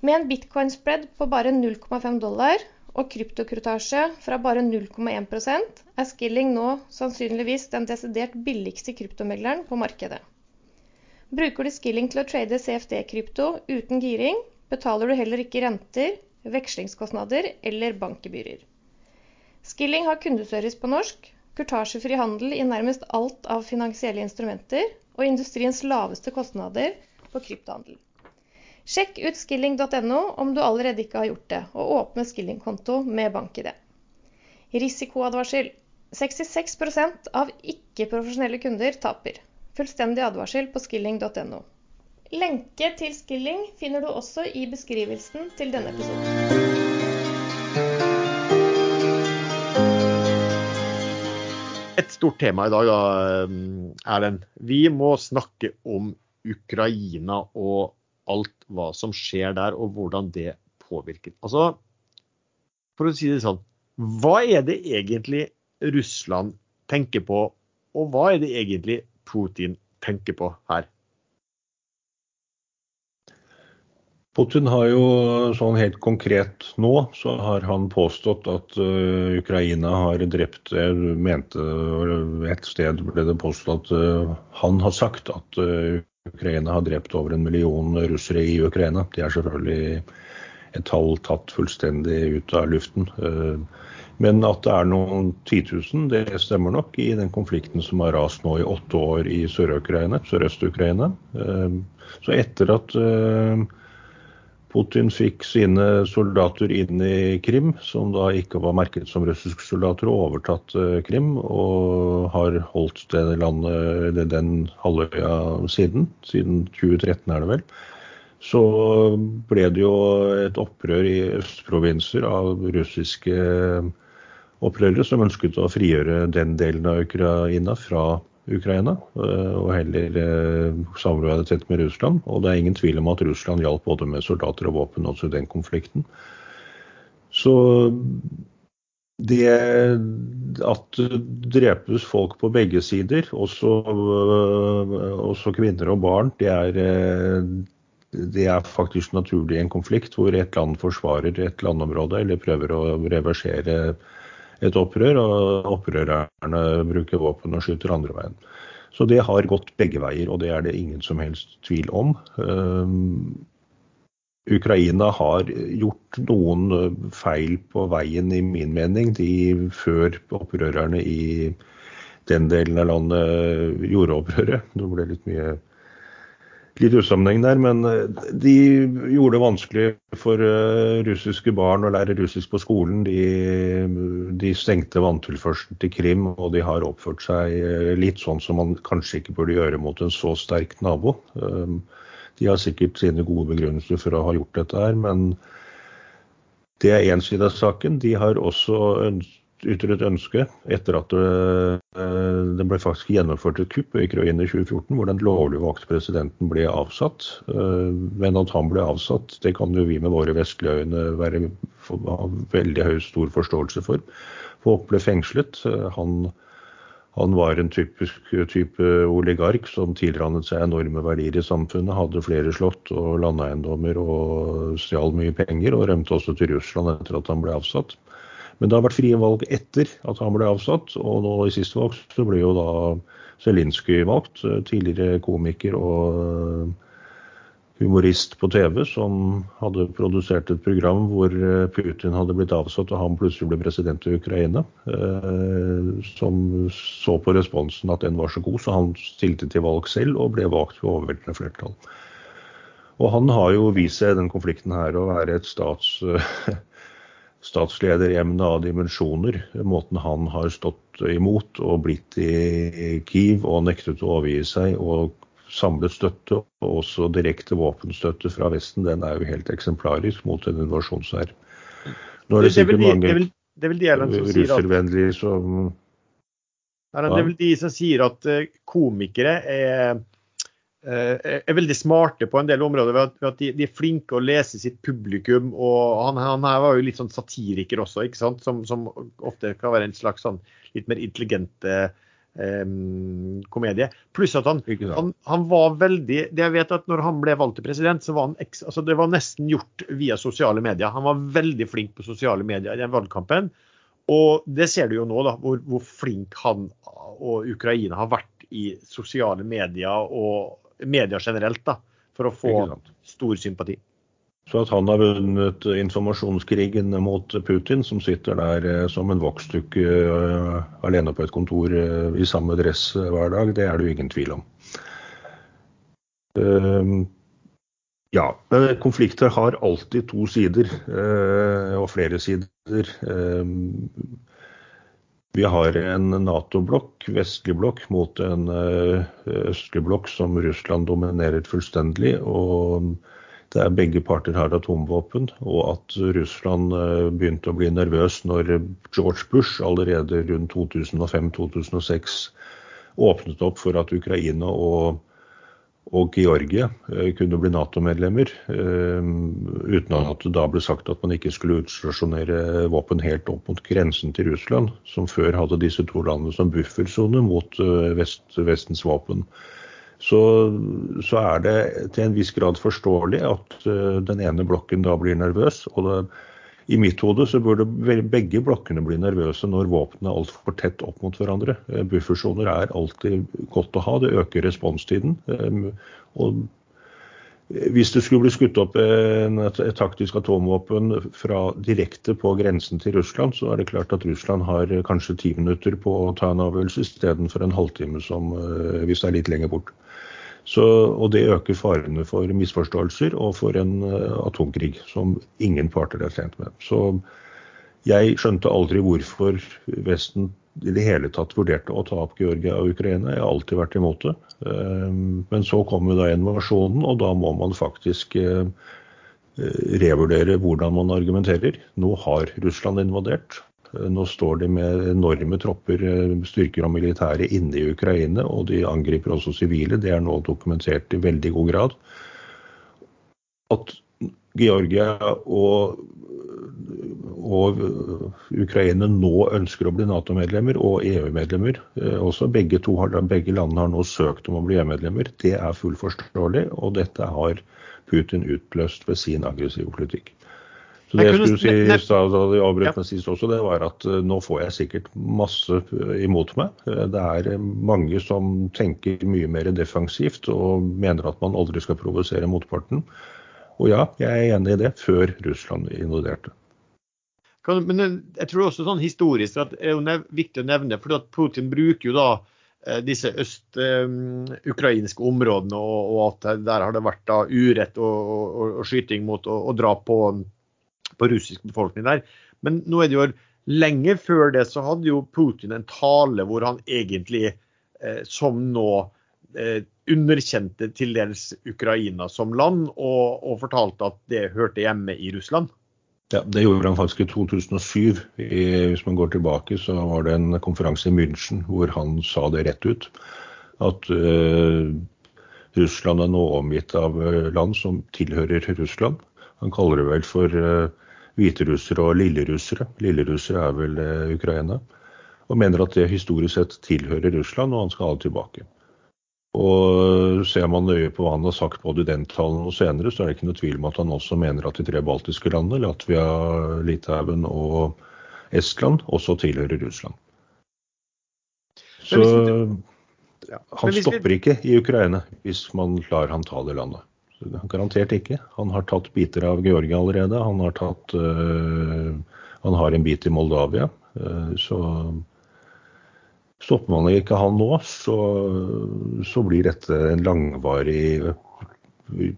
Med en bitcoin-spread på bare 0,5 dollar og kryptokrutasje fra bare 0,1% er Skilling nå sannsynligvis den desidert billigste kryptomegleren på markedet. Bruker du Skilling til å trade CFD-krypto uten giring, betaler du heller ikke renter, vekslingskostnader eller bankgebyrer. Skilling har kundeservice på norsk, kurtasjefri handel i nærmest alt av finansielle instrumenter og industriens laveste kostnader på kryptohandel. Sjekk ut skilling.no om du allerede ikke har gjort det, og åpne Skilling-konto med bank-ID. Risikoadvarsel. 66% av ikke-profesjonelle kunder taper. Fullstendig advarsel på skilling.no. Lenke til Skilling finner du også i beskrivelsen til denne episoden. Et stort tema i dag, da, Erlend. Vi må snakke om Ukraina og alt hva som skjer der, og hvordan det påvirker. Altså, for å si det sånn, hva er det egentlig Russland tenker på, og hva er det egentlig Putin tenker på her? Putin har jo sånn helt konkret nå, så har han påstått at uh, Ukraina har drept Jeg mente et sted ble det påstått at uh, han har sagt at uh, Ukraina har drept over en million russere i Ukraina. Det er selvfølgelig et tall tatt fullstendig ut av luften. Men at det er noen titusen, det stemmer nok i den konflikten som har rast nå i åtte år i Sørøst-Ukraina. Så etter at Putin fikk sine soldater inn i Krim, som da ikke var merket som russiske soldater, og overtatt eh, Krim. Og har holdt det landet, den halvøya siden. Siden 2013 er det vel. Så ble det jo et opprør i østprovinser av russiske opprørere som ønsket å frigjøre den delen av Ukraina fra Ukraina, eh, og heller samarbeidet tett med Russland. Og det er ingen tvil om at Russland hjalp både med soldater og våpen også i den konflikten. Så det at drepes folk på begge sider, også, eh, også kvinner og barn, det er, det er faktisk naturlig i en konflikt hvor et land forsvarer et landområde eller prøver å reversere et opprør, og opprørerne bruker våpen og skyter andre veien. Så det har gått begge veier, og det er det ingen som helst tvil om. Um, Ukraina har gjort noen feil på veien, i min mening, de før opprørerne i den delen av landet gjorde opprøret. Det ble litt mye litt usammenheng der, men eh, de gjorde det vanskelig for uh, russiske barn å lære russisk på skolen. De, de stengte vanntilførselen til Krim, og de har oppført seg uh, litt sånn som man kanskje ikke burde gjøre mot en så sterk nabo. Um, de har sikkert sine gode begrunnelser for å ha gjort dette her, men det er én side av saken. De har også ønsket ytret ønske etter at det, det ble faktisk gjennomført et kupp i Ukraina i 2014, hvor den lovlig valgte presidenten ble avsatt. Eh, men at han ble avsatt, det kan jo vi med våre vestlige øyne være, ha veldig høy stor forståelse for. Folk ble fengslet. Eh, han, han var en typisk type oligark som tilrannet seg enorme verdier i samfunnet. Hadde flere slott og landeiendommer og stjal mye penger, og rømte også til Russland etter at han ble avsatt. Men det har vært frie valg etter at han ble avsatt, og nå i siste valg så ble jo da Zelinskyj valgt. Eh, tidligere komiker og eh, humorist på TV som hadde produsert et program hvor eh, Putin hadde blitt avsatt og han plutselig ble president i Ukraina. Som så på responsen at den var så god, så han stilte til valg selv og ble valgt ved overveldende flertall. Og han har jo vist seg i den konflikten her å være et stats [laughs] statslederemne av dimensjoner. Måten han har stått imot og blitt i Kiev og nektet å overgi seg og samlet støtte, og også direkte våpenstøtte fra Vesten, den er jo helt eksemplarisk mot en invasjonshær. Nå er det sikkert mange russervennlige som ja, Det er vel de som sier at eh, komikere er er veldig smarte på en del områder ved at, ved at de, de, er flinke å lese sitt publikum. og Han, han her var jo litt sånn satiriker også, ikke sant? Som, som ofte kan være en slags sånn litt mer intelligente eh, komedie. Pluss at han, han, han, var veldig det jeg vet at når han ble valgt til president, så var han altså det var nesten gjort via sosiale medier. Han var veldig flink på sosiale medier i den valgkampen. Og det ser du jo nå, da, hvor, hvor flink han og Ukraina har vært i sosiale medier og media generelt, da, for å få stor sympati. Så at han har vunnet informasjonskrigen mot Putin, som sitter der eh, som en voksdukke uh, alene på et kontor uh, i samme dress hver dag, det er det jo ingen tvil om. ja, konflikter har alltid to sider, og flere sider. Vi har en Nato-blokk, vestlig blokk, mot en eh, østlig blokk som Russland dominerer fullstendig. og det er Begge parter har atomvåpen, og at Russland eh, begynte å bli nervøs når George Bush allerede rundt 2005-2006 åpnet opp for at Ukraina og, og Georgia kunne bli Nato-medlemmer, uten at det da ble sagt at man ikke skulle utstasjonere våpen helt opp mot grensen til Russland, som før hadde disse to landene som buffersone mot vest, Vestens våpen så, så, er det til en viss grad forståelig at den ene blokken da blir nervøs. og det, I mitt hode så burde begge blokkene bli nervøse når våpnene er altfor tett opp mot hverandre. Uh, buffersoner er alltid godt å ha, det øker responstiden. Um, og hvis det skulle bli skutt opp et, taktisk atomvåpen fra direkte på grensen til Russland, så er det klart at Russland har kanskje ti minutter på å ta en avgjørelse istedenfor en halvtime som, hvis det er litt lenger bort. Så, og det øker farene for misforståelser og for en uh, atomkrig som ingen parter er tjent med. Så jeg skjønte aldri hvorfor Vesten i det hele tatt vurderte å ta opp Georgia og Ukraina. Jeg har alltid vært imot det. Uh, men så kom jo da invasjonen, og da må man faktisk uh, revurdere hvordan man argumenterer. Nå har Russland invadert. Nå står de med enorme tropper, eh, styrker og militære inne i Ukraina, og de angriper også sivile. Det er nå dokumentert i veldig god grad. At Georgia og, og Ukraina nå ønsker å bli Nato-medlemmer og EU-medlemmer eh, også. Begge, har, begge landene har nå søkt om å bli EU-medlemmer. Det er fullt forståelig, og dette har Putin utløst ved sin aggressive politikk. Så det jeg skulle si i stad da de avbrøt meg sist også, det var at uh, nå får jeg sikkert masse uh, imot meg. Uh, det er mange som tenker mye mer defensivt og mener at man aldri skal provosere motparten. Og ja, jeg er enig i det, før Russland invaderte. Men jeg tror også sånn historisk at det er viktig å nevne, for at Putin bruker jo da disse øst-ukrainske områdene, og, og, at der har det vært da urett og, og, og skyting mot og, drap på på russisk befolkning der. Men nå er det jo lenge før det så hadde jo Putin en tale hvor han egentlig, eh, som nå, eh, underkjente til dels Ukraina som land, og, og, fortalte at det hørte hjemme i Russland. Ja, Det gjorde han faktisk i 2007. I, hvis man går tilbake, så var det en konferanse i München hvor han sa det rett ut. At uh, Russland er nå omgitt av eh, land som tilhører Russland. Han kaller det vel for uh, hviterussere og lillerussere. Lillerussere er vel uh, Ukraina. Og mener at det historisk sett tilhører Russland, og han skal ha det tilbake. Og Ser man nøye på hva han har sagt både i den talen og senere, så er det ikke noe tvil om at han også mener at de tre baltiske landene, Latvia, Litauen og Estland, også tilhører Russland. Så han stopper ikke i Ukraina hvis man lar han ta det landet. Garantert ikke. Han har tatt biter av Georgia allerede. Han har, tatt, uh, han har en bit i Moldavia. Uh, så stopper man ikke han nå, så, så blir dette en langvarig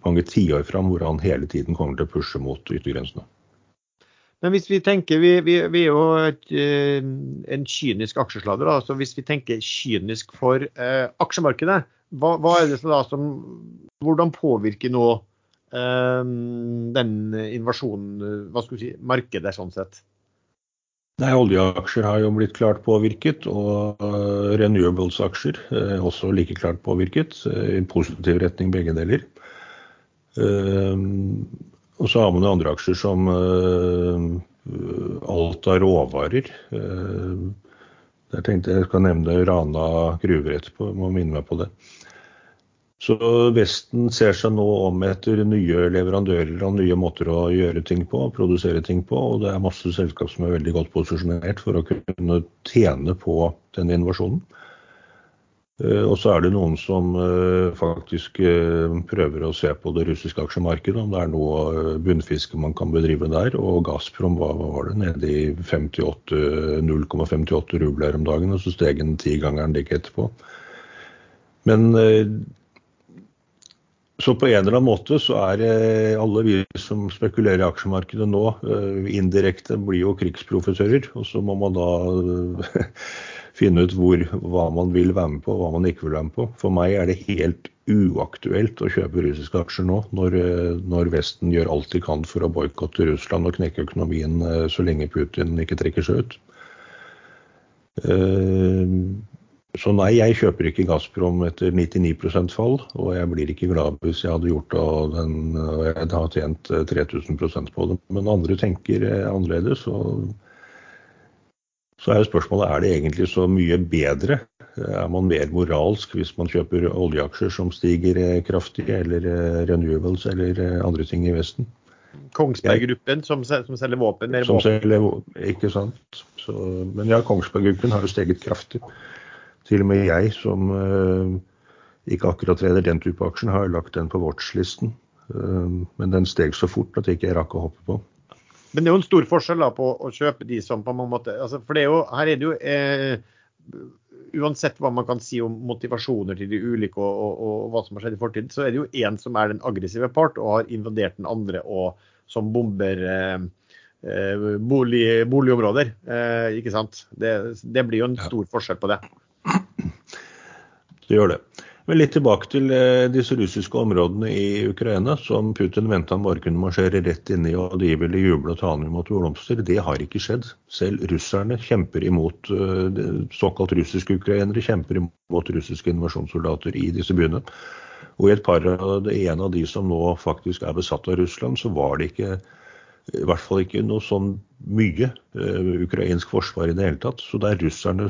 mange tiår fram hvor han hele tiden kommer til å pushe mot yttergrensene. Men hvis vi tenker, vi, vi, vi er jo et, uh, en kynisk aksjesladder. Altså hvis vi tenker kynisk for eh, aksjemarkedet, hva, hva, er det da som Hvordan påvirker nå eh, den invasjonen hva skal vi si, markedet sånn sett? Nei, Oljeaksjer har jo blitt klart påvirket, og uh, renewables-aksjer uh, også like klart påvirket. Uh, I positiv retning begge deler. og så har man andre aksjer som alt av råvarer. jeg tenkte jeg skal nevne Rana gruver etterpå, må minne meg på det. Så Vesten ser seg nå om etter nye leverandører og nye måter å gjøre ting på, produsere ting på. Og det er masse selskap som er veldig godt posisjonert for å kunne tjene på den innovasjonen. Eh, og så er det noen som eh, faktisk eh, prøver å se på det russiske aksjemarkedet, om det er noe bunnfiske man kan bedrive der. Og Gazprom hva var det, nede i 0,58 rubler om dagen, og så steg den tigangeren like etterpå. Men så på en eller annen måte så er alle vi som spekulerer i aksjemarkedet nå, eh, indirekte blir jo krigsprofessører. Og så må man da eh, [laughs] finne ut hvor, hva man vil være med på og hva man ikke vil være med på. For meg er det helt uaktuelt å kjøpe russiske aksjer nå, når, eh, når Vesten gjør alt de kan for å boikotte Russland og knekke økonomien så lenge Putin ikke trekker seg ut. Så nei, jeg kjøper ikke Gazprom etter 99 fall, og jeg blir ikke glad hvis jeg hadde gjort det og, den, og jeg hadde tjent 3000% på det. Men andre tenker annerledes. og så er jo spørsmålet er det egentlig så mye bedre. Er man mer moralsk hvis man kjøper oljeaksjer som stiger kraftig, eller renewables eller andre ting i Vesten? Kongsberg-gruppen som, som, selger våpen? Som våpen. selger, ikke sant. Så, men ja, Kongsberg-gruppen har jo steget kraftig. Til og med jeg, som uh, ikke akkurat treder den type aksjer, har lagt den på watchlisten. Uh, men den steg så fort at jeg ikke rakk å hoppe på. Men det er jo en stor forskjell da, på å kjøpe de som på en måte altså, For det er jo, her er det jo eh, Uansett hva man kan si om motivasjoner til de ulike og, og, og, hva som har skjedd i fortiden, så er det jo én som er den aggressive part og har invadert den andre og som bomber eh, bolig, boligområder. Eh, ikke sant? Det, det, blir jo en stor forskjell på det. Det gjør det. Men litt tilbake til eh, disse russiske områdene i Ukraina, som Putin mente han bare kunne marsjere rett inn i, og de ville juble og ta han imot blomster. Det har ikke skjedd. Selv russerne kjemper imot eh, såkalt russiske ukrainere, kjemper imot russiske invasjonssoldater i disse byene. Og i et par av en av de som nå faktisk er besatt av Russland, så var det ikke i hvert fall ikke noe sånn mye uh, ukrainsk forsvar i det hele tatt. Så det er russerne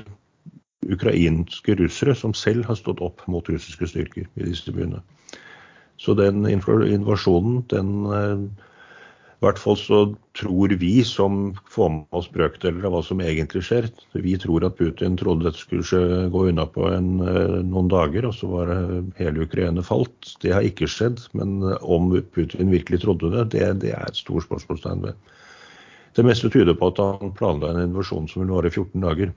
ukrainske russere som selv har stått opp mot russiske styrker i disse byene. Så den invasjonen, den eh, i hvert fall så tror vi som får med oss brøkdeler av hva som egentlig skjer. Vi tror at Putin trodde dette skulle gå unna på en, eh, noen dager, og så var hele Ukraina falt. Det har ikke skjedd. Men om Putin virkelig trodde det, det, det er et stort spørsmålstegn ved. Det meste tyder på at han planla en invasjon som ville vare 14 dager.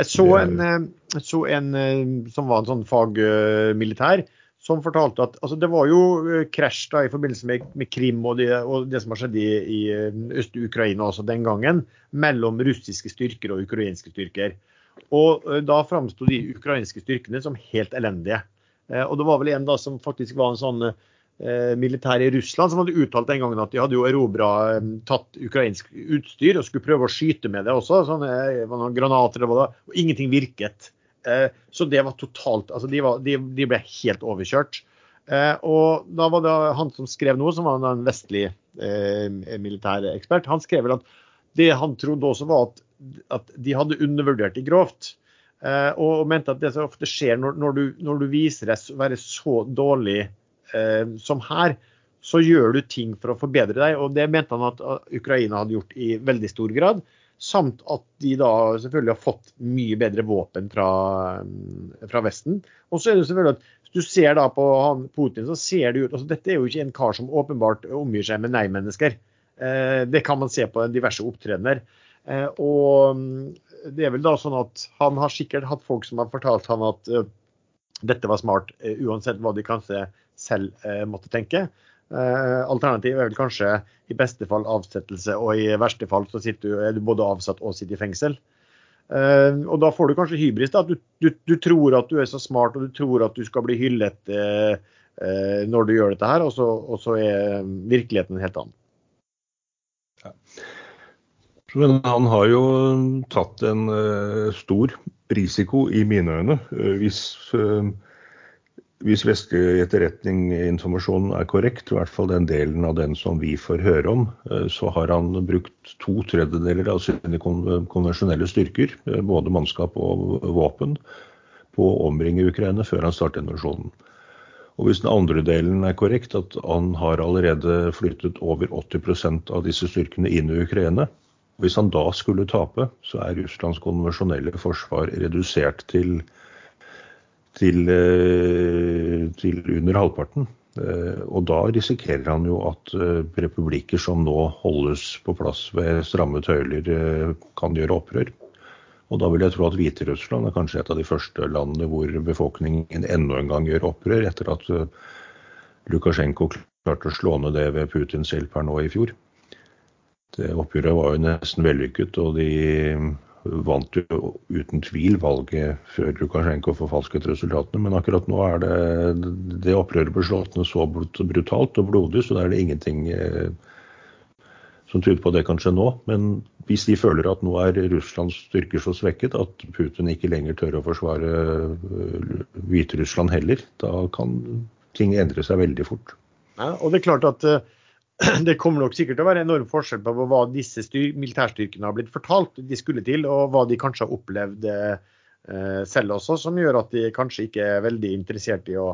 Jeg så en, eh, jeg så en eh, som var en sånn fagmilitær, som fortalte at altså, det var jo eh, krasj da i forbindelse med, med Krim og det, og det, som har skjedd i, i Øst-Ukraina også den gangen, mellom russiske styrker og ukrainske styrker. Og da framsto de ukrainske styrkene som helt elendige. Og det var vel en da som faktisk var en sånn eh, militær i Russland som hadde uttalt den gangen at de hadde jo erobra eh, tatt ukrainsk utstyr og skulle prøve å skyte med det også. sånne, noen granater og, og ingenting virket. Eh, så det var totalt altså de, var, de, de ble helt overkjørt. Eh, og da var det han som skrev noe, som var en vestlig eh, militærekspert, han skrev vel at det han trodde også var at, at de hadde undervurdert de grovt. Eh, og mente at det som ofte skjer når, når, du, når du viser deg å være så dårlig eh, som her, så gjør du ting for å forbedre deg. og Det mente han at Ukraina hadde gjort i veldig stor grad. Samt at de da selvfølgelig har fått mye bedre våpen fra, fra Vesten. Og så er det selvfølgelig at hvis du ser da på han, Putin, så ser det ut altså Dette er jo ikke en kar som åpenbart omgir seg med nei-mennesker. Eh, det kan man se på diverse opptredener. Eh, og det er vel da sånn at han har sikkert hatt folk som har fortalt han at dette var smart, uansett hva de kanskje selv eh, måtte tenke. Eh, Alternativet er vel kanskje i beste fall avsettelse, og i verste fall så du, er du både avsatt og sitter i fengsel. Uh, og da får du kanskje hybris. da, du, du, du, tror at du er så smart og du tror at du skal bli hyllet uh, uh, når du gjør dette her, og så, og så er virkeligheten en helt annen. Men han har jo tatt en stor risiko i mine øyne. hvis hvis vestlig etterretninginformasjon er korrekt, i hvert fall den delen av den som vi får høre om, eh, så har han brukt to tredjedeler av sine konvensjonelle styrker, eh, både mannskap og våpen, på å omringe Ukraina før han startet invasjonen. Og Hvis den andre delen er korrekt, at han har allerede flyttet over 80% av disse styrkene inn i Ukraina, hvis han da skulle tape, så er Russlands konvensjonelle forsvar redusert til til, eh, til under halvparten. Eh, og da risikerer han jo at eh, republikker som nå holdes på plass ved stramme tøyler, kan gjøre opprør. Og da vil jeg tro at Hviterussland er kanskje et av de første landene hvor befolkningen enda en gang gjør opprør, etter at Lukasjenko klarte å slå ned det ved Putins hjelp her nå i fjor. Det oppgjøret var jo nesten vellykket, og de vant jo uten tvil valget før Lukasjenko forfalsket resultatene. Men akkurat nå er det det opprøret ble slått ned så brutalt og blodig, så da er det ingenting eh, som tyder på det kan skje nå. Men hvis de føler at nå er Russlands styrker så svekket at Putin ikke lenger tør å forsvare øh, Hviterussland heller, da kan ting endre seg veldig fort. Ja, og det er klart at uh, [clears throat] det kommer nok sikkert til å være enorm forskjell på hva disse militærstyrkene har blitt fortalt de skulle til, og hva de kanskje har opplevd eh, selv også, som gjør at de kanskje ikke er veldig interessert i å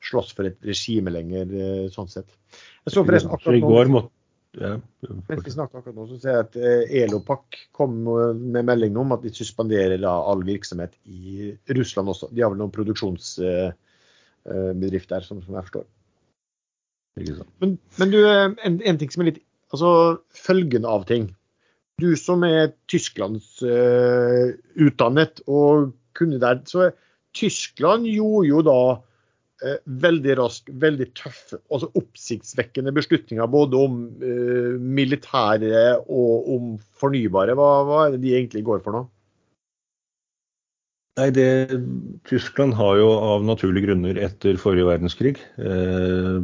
slåss for et regime lenger, eh, sånn sett. Jeg så forresten akkurat nå, ja. Mens vi akkurat nå, så ser jeg at eh, Elopak kom med melding om at de suspenderer all virksomhet i Russland også. De har vel noen produksjonsbedrift der, som, som jeg forstår. Men, men, du, eh, en, en, ting som er litt Altså følgen av ting. Du som er Tysklands uh, utdannet og kunne der, så Tyskland gjorde jo da uh, veldig rask, veldig tøffe, altså oppsiktsvekkende beslutninger både om uh, militære og om fornybare. Hva, hva, er det de egentlig går for nå? Nei, det, Tyskland har jo av naturlige grunner etter forrige verdenskrig eh,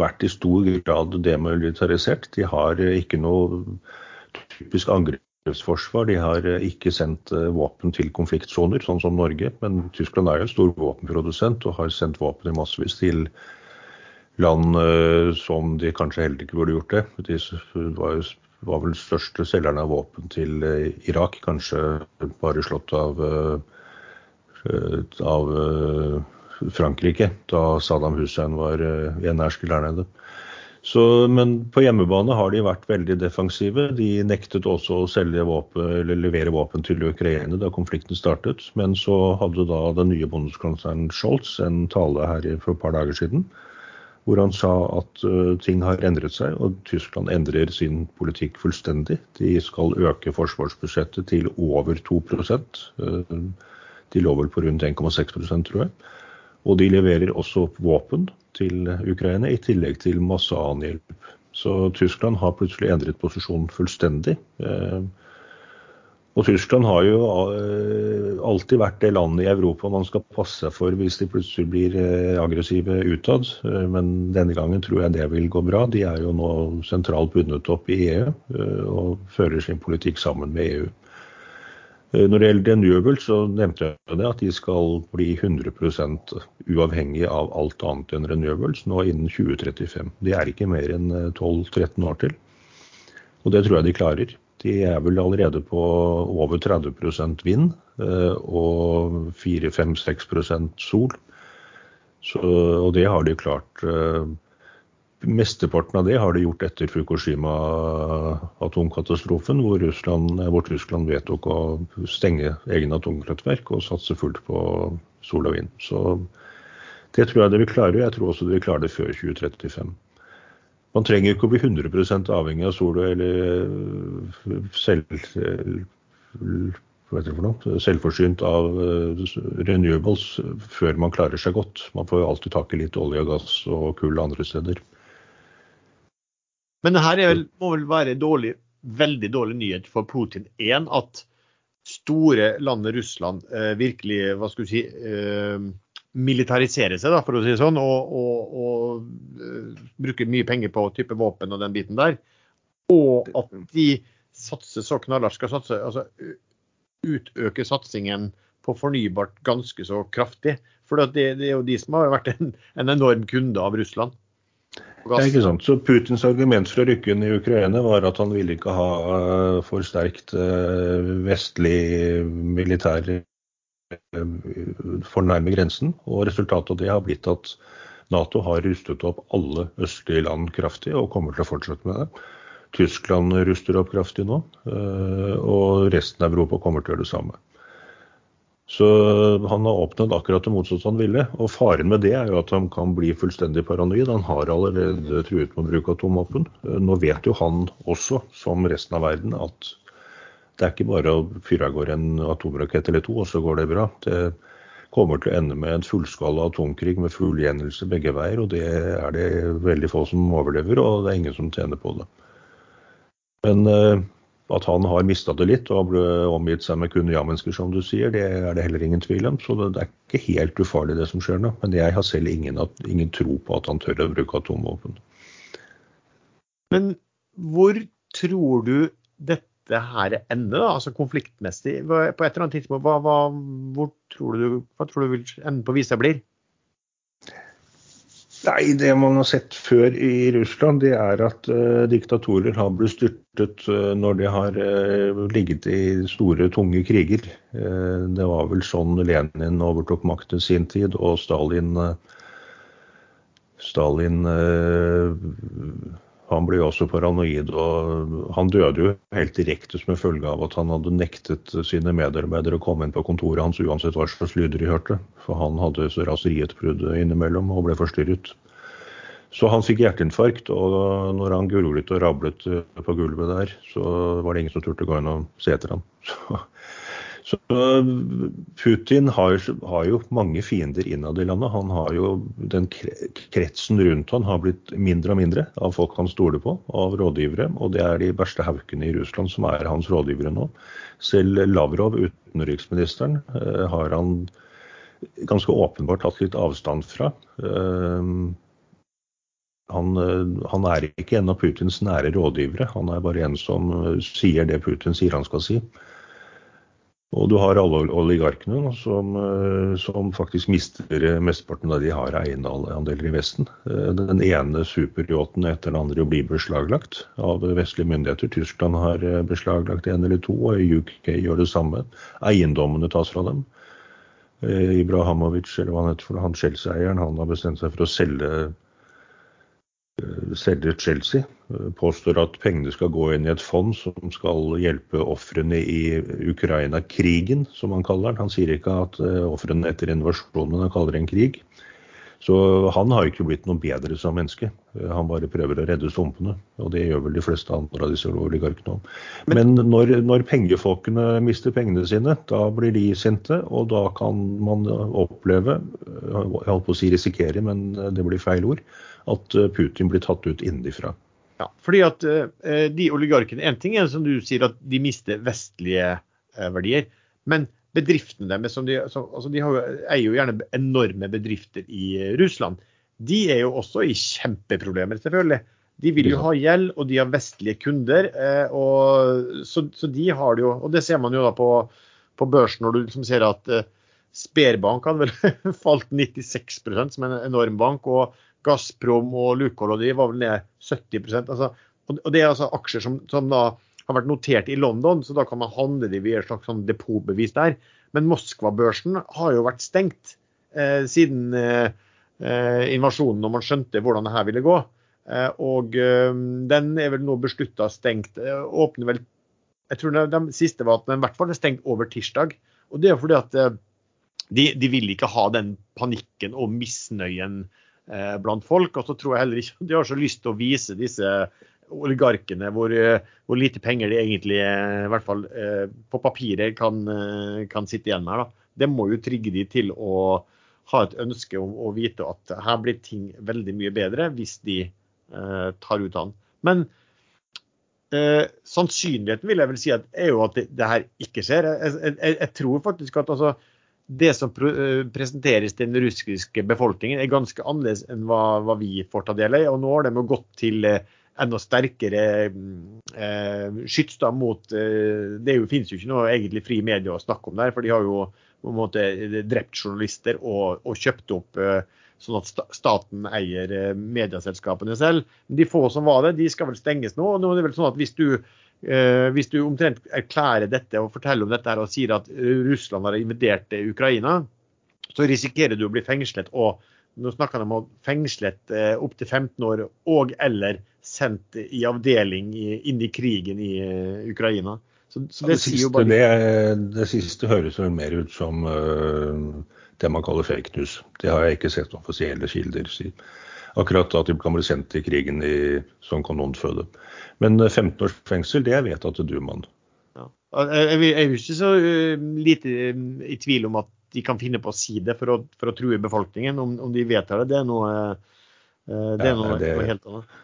vært i stor grad demilitarisert. De har ikke noe typisk angrepsforsvar. De har eh, ikke sendt eh, våpen til konfliktsoner, sånn som Norge. Men Tyskland er jo en stor våpenprodusent og har sendt våpen i massevis til land eh, som de kanskje heller ikke burde gjort det. De var, jo, var vel største selgerne av våpen til Irak, kanskje bare slått av, av Frankrike da Saddam Hussein var enersker der nede. Så, men på hjemmebane har de vært veldig defensive. De nektet også å selge våpen, eller levere våpen til Ukraina da konflikten startet. Men så hadde da den nye bondeskansleren Scholz en tale her for et par dager siden hvor han sa at uh, ting har endret seg, og Tyskland endrer sin politikk fullstendig. De skal øke forsvarsbudsjettet til over 2 uh, De lå vel på rundt 1,6% tror jeg. Og de leverer også våpen til Ukraina, i tillegg til masse annen hjelp. Så Tyskland har plutselig endret posisjon fullstendig. Eh, og Tyskland har jo eh, alltid vært det landet i Europa man skal passe seg for hvis de plutselig blir eh, aggressive utad. Men denne gangen tror jeg det vil gå bra. De er jo nå sentralt bundet opp i EU og fører sin politikk sammen med EU. Eh, når det gjelder Renewable, så nevnte jeg det at de skal bli 100% uavhengig av alt annet enn renewables nå innen 2035. Det er ikke mer enn 12-13 eh, år til. Og det tror jeg de klarer. De er vel allerede på over 30% vind eh, og 4-5-6% sol. Så, og det har de klart Mesteparten av det har de gjort etter Fukushima-atomkatastrofen, hvor, hvor Russland vedtok å stenge egne atomkraftverk og satse fullt på sol og vind. Så det tror jeg de vil klare. Jeg tror også de vil klare det før 2035. Man trenger ikke å bli 100% avhengig av sol eller selv, selvforsynt av renewables før man klarer seg godt. Man får jo alltid tak i litt olje og gass og kull andre steder. Men det her vel, må vel være dårlig, veldig dårlig nyhet for Putin. Én, at store landet Russland eh, virkelig hva skal du si, eh, militariserer seg, da, for å si det sånn, og, og, og uh, bruker mye penger på type våpen og den biten der. Og at de satser så knallhardt skal satse, altså utøke satsingen på fornybart ganske så kraftig. For det, det, er jo de som har vært en, en enorm kunde av Russland. Ikke sant. Så Putins argument for å rykke inn i Ukraina var at han ville ikke ha uh, for sterkt uh, vestlig militær fornærme for nærme grensen. Og resultatet av det har blitt at Nato har rustet opp alle østlige land kraftig, og kommer til å fortsette med det. Tyskland ruster opp kraftig nå, og resten av Europa kommer til å gjøre det samme. Så han har oppnådd akkurat det motsatte han ville. Og faren med det er jo at han kan bli fullstendig paranoid. Han har allerede truet med å bruke atomvåpen. Nå vet jo han også, som resten av verden, at det er ikke bare å fyre av gårde en atomrakett eller to, og så går det bra. Det kommer til å ende med en fullskala atomkrig med full gjengjeldelse begge veier. Og det er det veldig få som overlever, og det er ingen som tjener på det. Men eh, at han har mista det litt og ble omgitt seg med kun ja-mennesker, som du sier, det er det heller ingen tvil om. Så det er ikke helt ufarlig det som skjer nå. Men jeg har selv ingen, ingen tro på at han tør å bruke atomvåpen. Men hvor tror du dette her ender, da, altså konfliktmessig? På et eller annet tidspunkt, hva, hva, tror du, hva tror du vil enden på visa blir? Nei, det man har sett før i Russland, det er at uh, diktatorer har blitt styrtet uh, når de har uh, ligget i store, tunge kriger. det var vel sånn Lenin overtok makten sin tid, og Stalin Stalin han ble jo også paranoid, og han døde jo helt direkte som en følge av at han hadde nektet sine medarbeidere å komme inn på kontoret hans uansett hva slags lyder de hørte. For han hadde så raserietbrudd innimellom og ble forstyrret. Så han fikk hjerteinfarkt, og når han gurglet og rablet på gulvet der, så var det ingen som turte å gå inn og se etter ham. Så, så Putin har, har, jo mange fiender innad i landet. Han har jo Den kretsen rundt han har blitt mindre og mindre av folk han stoler på, av rådgivere. Og det er de verste haukene i Russland som er hans rådgivere nå. Selv Lavrov, utenriksministeren, eh, har han ganske åpenbart tatt litt avstand fra. Eh, han, han, er ikke en av Putins nære rådgivere. Han er bare en som sier det Putin sier han skal si. Og du har alle oligarkene som, eh, som, faktisk mister mesteparten av de har eiendeler i Vesten. Eh, den ene superyachten etter den andre blir beslaglagt av vestlige myndigheter. Tyskland har eh, beslaglagt en eller to, og UK gjør det samme. Eiendommene tas fra dem. Ibrahamovic, eller hva han heter, han Chelsea-eieren, han har bestemt seg for å selge selge Chelsea. Eh, påstår at pengene skal gå inn i et fond som skal hjelpe ofrene i Ukraina-krigen, som han kaller den. Han sier ikke at eh, ofrene etter invasjonen, han kaller det en krig. Så han har ikke blitt noe bedre som menneske. Han bare prøver å redde stumpene. Og det gjør vel de fleste andre av disse oligarkene òg. Men, når, når, pengefolkene mister pengene sine, da blir de sinte. Og da kan man oppleve, jeg holdt på å si risikere, men det blir feil ord, at eh, Putin blir tatt ut innenfra. Ja, fordi at uh, de oligarkene, En ting er som du sier at de mister vestlige uh, verdier. Men bedriftene deres, som de, som, altså de jo, eier jo gjerne enorme bedrifter i Russland, de er jo også i kjempeproblemer, selvfølgelig. De vil jo ha gjeld, og de har vestlige kunder. Uh, og, så, så, de har det jo Og det ser man jo da på, på børsen når du liksom ser at Sperbank hadde vel [laughs] falt 96 som en enorm bank. og Gazprom og Lukoil og de var vel ned 70% altså, og Det er altså aksjer som, som, da har vært notert i London, så da kan man handle de via et slags sånn depotbevis der. Men Moskva-børsen har jo vært stengt eh, siden eh, eh invasjonen, når man skjønte hvordan det her ville gå. Eh, og eh, den er vel nå beslutta stengt. Eh, åpner vel Jeg tror de siste var at den i hvert fall er stengt over tirsdag. Og det er fordi at de, de vil ikke ha den panikken og misnøyen blant folk. Og så tror jeg heller ikke de har så lyst til å vise disse oligarkene hvor, eh, hvor lite penger de egentlig, eh, i hvert fall på papiret, kan, kan sitte igjen med. Da. Det må jo trigge de til å ha et ønske om å vite at her blir ting veldig mye bedre hvis de eh, tar ut han. Men eh, sannsynligheten vil jeg vel si at, er jo at det, det her ikke skjer. Jeg, jeg, jeg tror faktisk at altså, det som eh, presenteres til den russiske befolkningen, er ganske annerledes enn hva, hva vi får ta del i. Og nå har de gått til eh, enda sterkere eh, skyts mot eh, Det jo, finnes jo ikke noe egentlig fri medie å snakke om der, for de har jo på en måte drept journalister og, og kjøpt opp eh, sånn at staten eier eh, medieselskapene selv. Men de få som var det, de skal vel stenges nå. og nå er det vel sånn at hvis du Eh, hvis du omtrent erklærer dette og forteller om dette og sier at Russland har invadert Ukraina, så risikerer du å bli fengslet. Og nå snakker de om fengslet eh, opptil 15 år og eller sendt i avdeling inn i krigen i eh, Ukraina. Så, så det, ja, det, siste, bare... det, det, siste, høres vel mer ut som uh, det man kaller fake news. Det har jeg ikke sett offisielle kilder si. Akkurat at de kan bli sendt til krigen i, som kanonføde. Men 15 eh, års fengsel, det er vedtatt til Dumaen. Ja. Jeg er jo ikke så eh, lite eh, i tvil om at de kan finne på å si det for å, for å true befolkningen. Om, om, de vedtar det, det er noe, det er noe, ja, det, noe helt annet.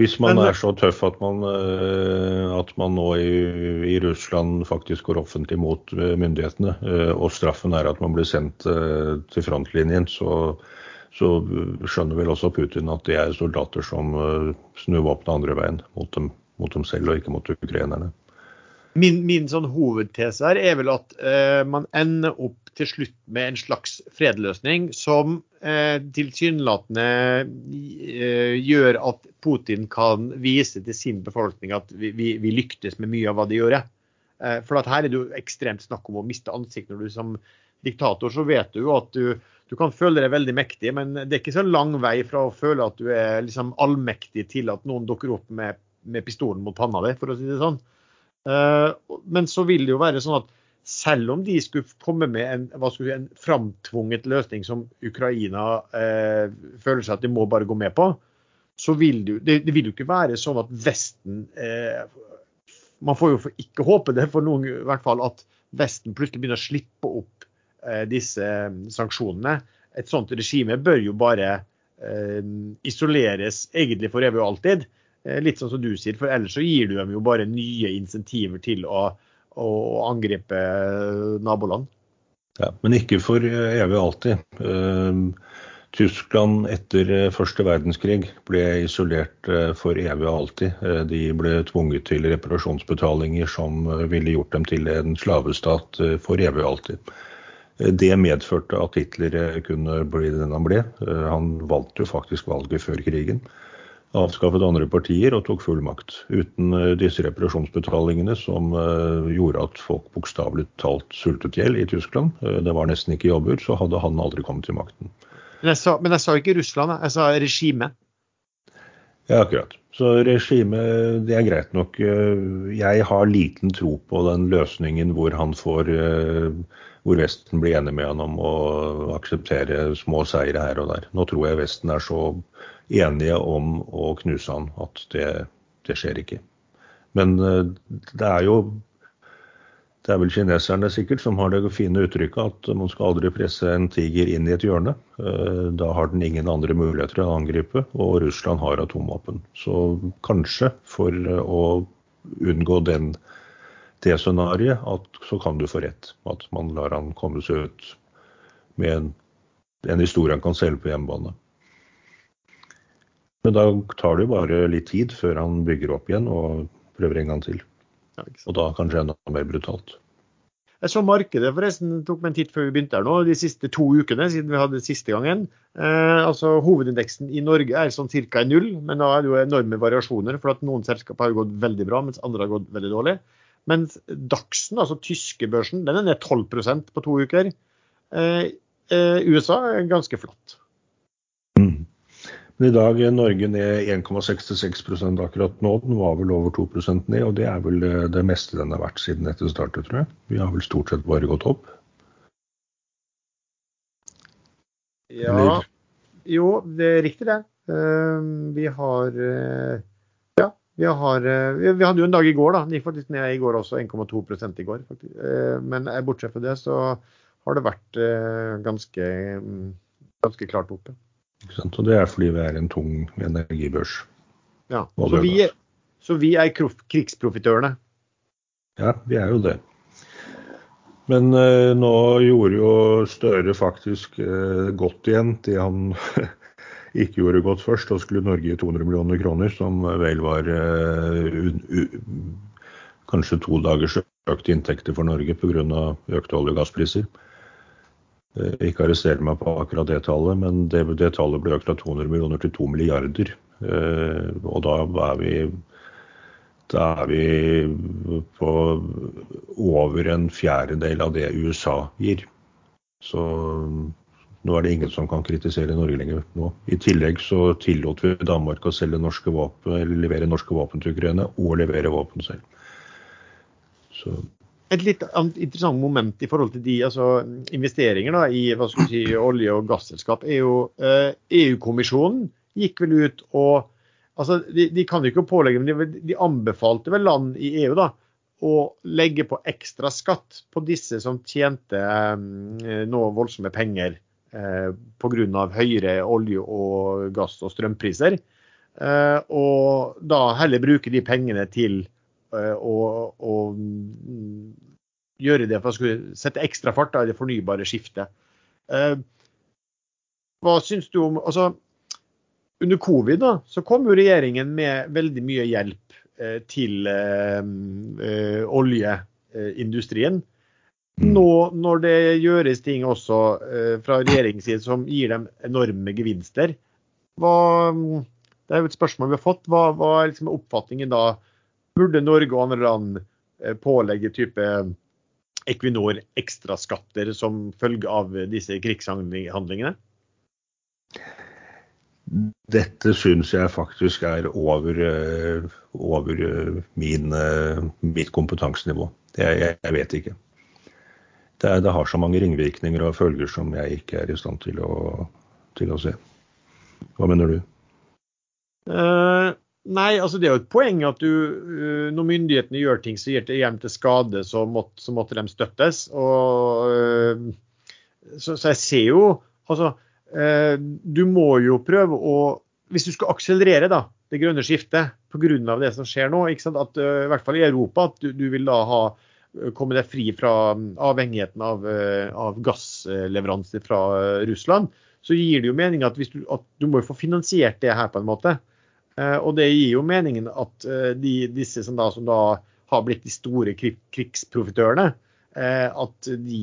Hvis man er så tøff at man, at man nå i, i, Russland faktisk går offentlig mot myndighetene, og straffen er at man blir sendt til frontlinjen, så så skjønner vel også Putin at det er soldater som uh, snur våpenet andre veien mot dem mot dem selv og ikke mot ukrainerne. Min, min sånn hovedtese her er vel at eh, man ender opp til slutt med en slags fredløsning som eh, tilsynelatende eh, gjør at Putin kan vise til sin befolkning at vi, vi, vi lyktes med mye av hva de gjør. Eh, for her er det jo ekstremt snakk om å miste ansikt. Når du som diktator så vet du jo at du, du kan føle deg veldig mektig, men det er ikke så lang vei fra å føle at du er liksom allmektig til at noen dukker opp med, med pistolen mot panna di, for å si det sånn. Eh, men så vil det jo være sånn at selv om de skulle komme med en, si, en framtvunget løsning som Ukraina eh, føler seg at de må bare gå med på, så vil det, det, det vil jo ikke være sånn at Vesten eh, Man får jo ikke håpe det for noen i hvert fall at Vesten plutselig begynner å slippe opp disse eh, sanksjonene. Et sånt regime bør jo bare eh, isoleres egentlig for evig og alltid. Eh, litt sånn som du sier, for ellers så gir du dem jo bare nye insentiver til å, å angripe eh, naboland. Ja, Men ikke for eh, evig og alltid. Tyskland etter første verdenskrig ble isolert for evig og alltid. De ble tvunget til reparasjonsbetalinger som ville gjort dem til en slavestat for evig og alltid. Det medførte at Hitler kunne bli den han ble. Han valgte jo faktisk valget før krigen avskaffet andre partier og tok full makt. Uten eh, disse reparasjonsbetalingene som eh, gjorde at folk bokstavelig talt sultet i hjel i Tyskland, eh, det var nesten ikke jobber, så hadde han aldri kommet til makten. Men jeg sa, men jeg sa ikke Russland, jeg sa regimet. Ja, akkurat. Så regimet, det er greit nok. Jeg har liten tro på den løsningen hvor han får hvor Vesten blir enig med han om å akseptere små seire her og der. Nå tror jeg Vesten er så enige om å knuse han at det, det skjer ikke. Men eh, det er jo det er vel kineserne sikkert som har det fine uttrykket at man skal aldri presse en tiger inn i et hjørne. Eh, da har den ingen andre muligheter enn å angripe, og Russland har atomvåpen. Så kanskje for å unngå den, det scenarioet, så kan du få rett. At man lar han komme seg ut med en, en historie han kan selge på hjemmebane. Men da tar det jo bare litt tid før han bygger opp igjen og prøver en gang til. Ja, og da kanskje enda mer brutalt. Jeg så markedet forresten, tok meg en titt før vi begynte her nå, de siste to ukene siden vi hadde siste gangen. Eh, altså Hovedindeksen i Norge er sånn ca. null, men da er det jo enorme variasjoner. For at noen selskaper har gått veldig bra, mens andre har gått veldig dårlig. Mens Dachsen, altså tyske børsen, den er ned 12% på to uker. Eh, eh, USA er ganske flatt. Men i dag er Norge ned 1,66% akkurat nå. Den var vel over 2 ned, og det er vel eh, det meste den har vært siden dette startet, tror jeg. Vi har vel stort sett bare gått opp. Ja, Eller? jo, det er riktig det. Uh, vi har uh, vi har uh, Vi hadde jo en dag i går, da. Den gikk faktisk ned i går også, 1,2 i går. faktisk. men bortsett fra det så har det vært ganske, um, ganske klart oppe. Og det er fordi vi er en tung energibørs. Ja, så vi, så vi er krigsprofitørene? Ja, vi er jo det. Men eh, nå gjorde jo Støre faktisk eh, godt igjen det han [laughs] ikke gjorde godt først. Da skulle Norge gi 200 millioner kroner, som vel var eh, kanskje to dagers økte inntekter for Norge pga. økte olje- og gasspriser. Eh, ikke arrester meg på akkurat det tallet, men det, det, tallet ble økt fra 200 millioner til 2 milliarder. Eh, og da er vi da er vi på over en fjerdedel av det USA gir. Så nå er det ingen som kan kritisere Norge lenger nå. I tillegg så tillot vi Danmark å selge norske våpen, eller levere norske våpen til Ukraina og levere våpen selv. Så et litt interessant moment i forhold til de altså, investeringer da, i hva skal si, olje- og gasselskap, er jo eh, EU-kommisjonen gikk vel ut og altså, de, de, kan jo ikke pålegge, men de, de, anbefalte vel land i EU da, å legge på ekstra skatt på disse som tjente eh, nå voldsomme penger pga. høyere olje-, og gass- og strømpriser. Eh, og da heller bruke de pengene til Eh, å og, gjøre det for å sette ekstra fart i det fornybare skiftet. Eh, hva syns du om altså, Under covid da, så kom jo regjeringen med veldig mye hjelp til oljeindustrien. Nå når det gjøres ting også fra regjeringens side som gir dem enorme gevinster, hva, det er jo et spørsmål vi har fått. Hva, hva er liksom oppfatningen da? Burde Norge og andre land pålegge type Equinor ekstraskatter som følge av disse krigshandlingene? Dette syns jeg faktisk er over, eh, over eh, min, eh, mitt kompetansenivå. Jeg, jeg vet ikke. Det, det, har så mange ringvirkninger og følger som jeg ikke er i stand til å, til å se. Hva mener du? Uh, nei, altså det er jo et poeng at du, uh, når myndighetene gjør ting som gir hjem til skade, så måtte, så måtte de støttes. Og, uh, så, så, jeg ser jo altså du må jo prøve å Hvis du skal akselerere da, det grønne skiftet pga. det som skjer nå, at, i hvert fall i Europa, at du, du vil da ha komme deg fri fra mm, avhengigheten av, av gassleveranser fra Russland, så gir det jo mening at, du, at du må få finansiert det her på en måte. Og det gir jo meningen at de, disse som da, som da, har blitt de store krigsprofitørene, at de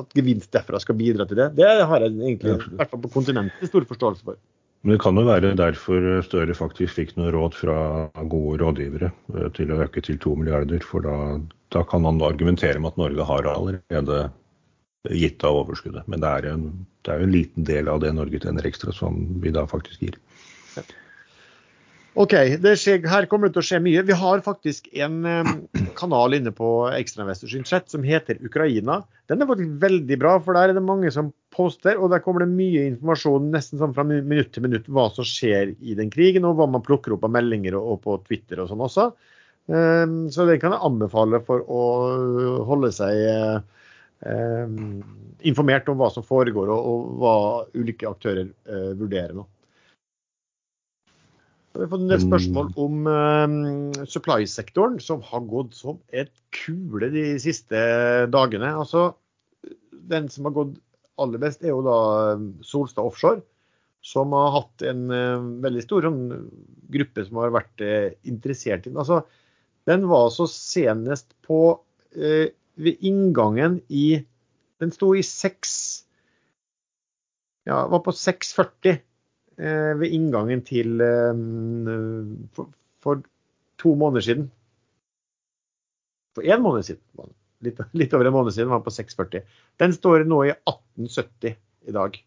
at gevinst derfra skal bidra til det. Det har jeg egentlig, i hvert fall på kontinentet, stor forståelse for. Men det kan jo være derfor Støre faktisk fikk noe råd fra gode rådgivere eh, til å øke til to milliarder. For da, da kan han argumentere med at Norge har allerede gitt av overskuddet. Men det er, en, jo en liten del av det Norge tjener ekstra som vi da faktisk gir. Ja. OK, skjer, her kommer det til å skje mye. Vi har faktisk en kanal inne på Ekstrainvestors chat som heter Ukraina. Den er faktisk veldig bra, for der er det mange som poster, og der kommer det mye informasjon nesten sånn fra minutt til minutt hva som skjer i den krigen, og hva man plukker opp av meldinger og, på Twitter og sånn også. Så den kan jeg anbefale for å holde seg informert om hva som foregår, og, hva ulike aktører uh, vurderer nå. Vi har fått et spørsmål om uh, supply-sektoren, som har gått som et kule de siste dagene. Altså, Den som har gått aller best, er jo da Solstad Offshore, som har hatt en uh, veldig stor sånn, gruppe som har vært uh, interessert i den. Altså, den var så senest på ved inngangen i Den sto i 6 Ja, var på 6,40 Eh, ved inngangen til eh, for, for, to måneder siden. For én måned siden. Litt, litt, over en måned siden var den på 6,40. Den står nå i 1870 i dag.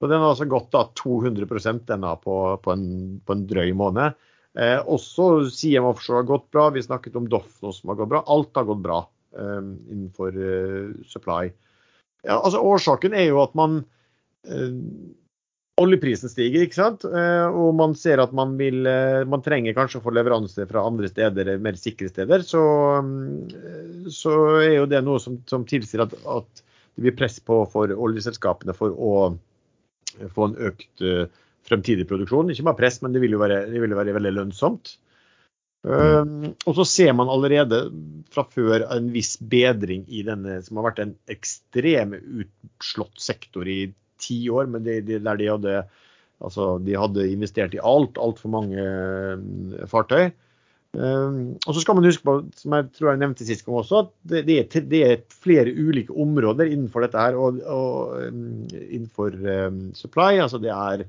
Og Den har altså gått da 200% denne på, på, en, på en drøy måned. Eh, også CM Offshore har gått bra. Vi snakket om Doff som har gått bra. Alt har gått bra eh, innenfor eh, supply. Ja, altså Årsaken er jo at man eh, oljeprisen stiger, ikke sant? Eh, og man ser at man vil eh, Man trenger kanskje å få leveranser fra andre steder, mer sikre steder. Så, mm, så er jo det noe som, som tilsier at, at, det blir press på for oljeselskapene for å få en økt fremtidig produksjon. Ikke bare press, men det vil jo være, det vil være veldig lønnsomt. Um, og så ser man allerede fra før en viss bedring i denne som har vært en ekstrem utslått sektor i ti år, men det, det, der de hadde, altså, de hadde investert i alt, altfor mange uh, fartøy. Um, og så skal man huske på, som jeg tror jeg nevnte sist gang også, at det, det, er, det er, flere ulike områder innenfor dette her. Og, og um, innenfor um, supply, altså det er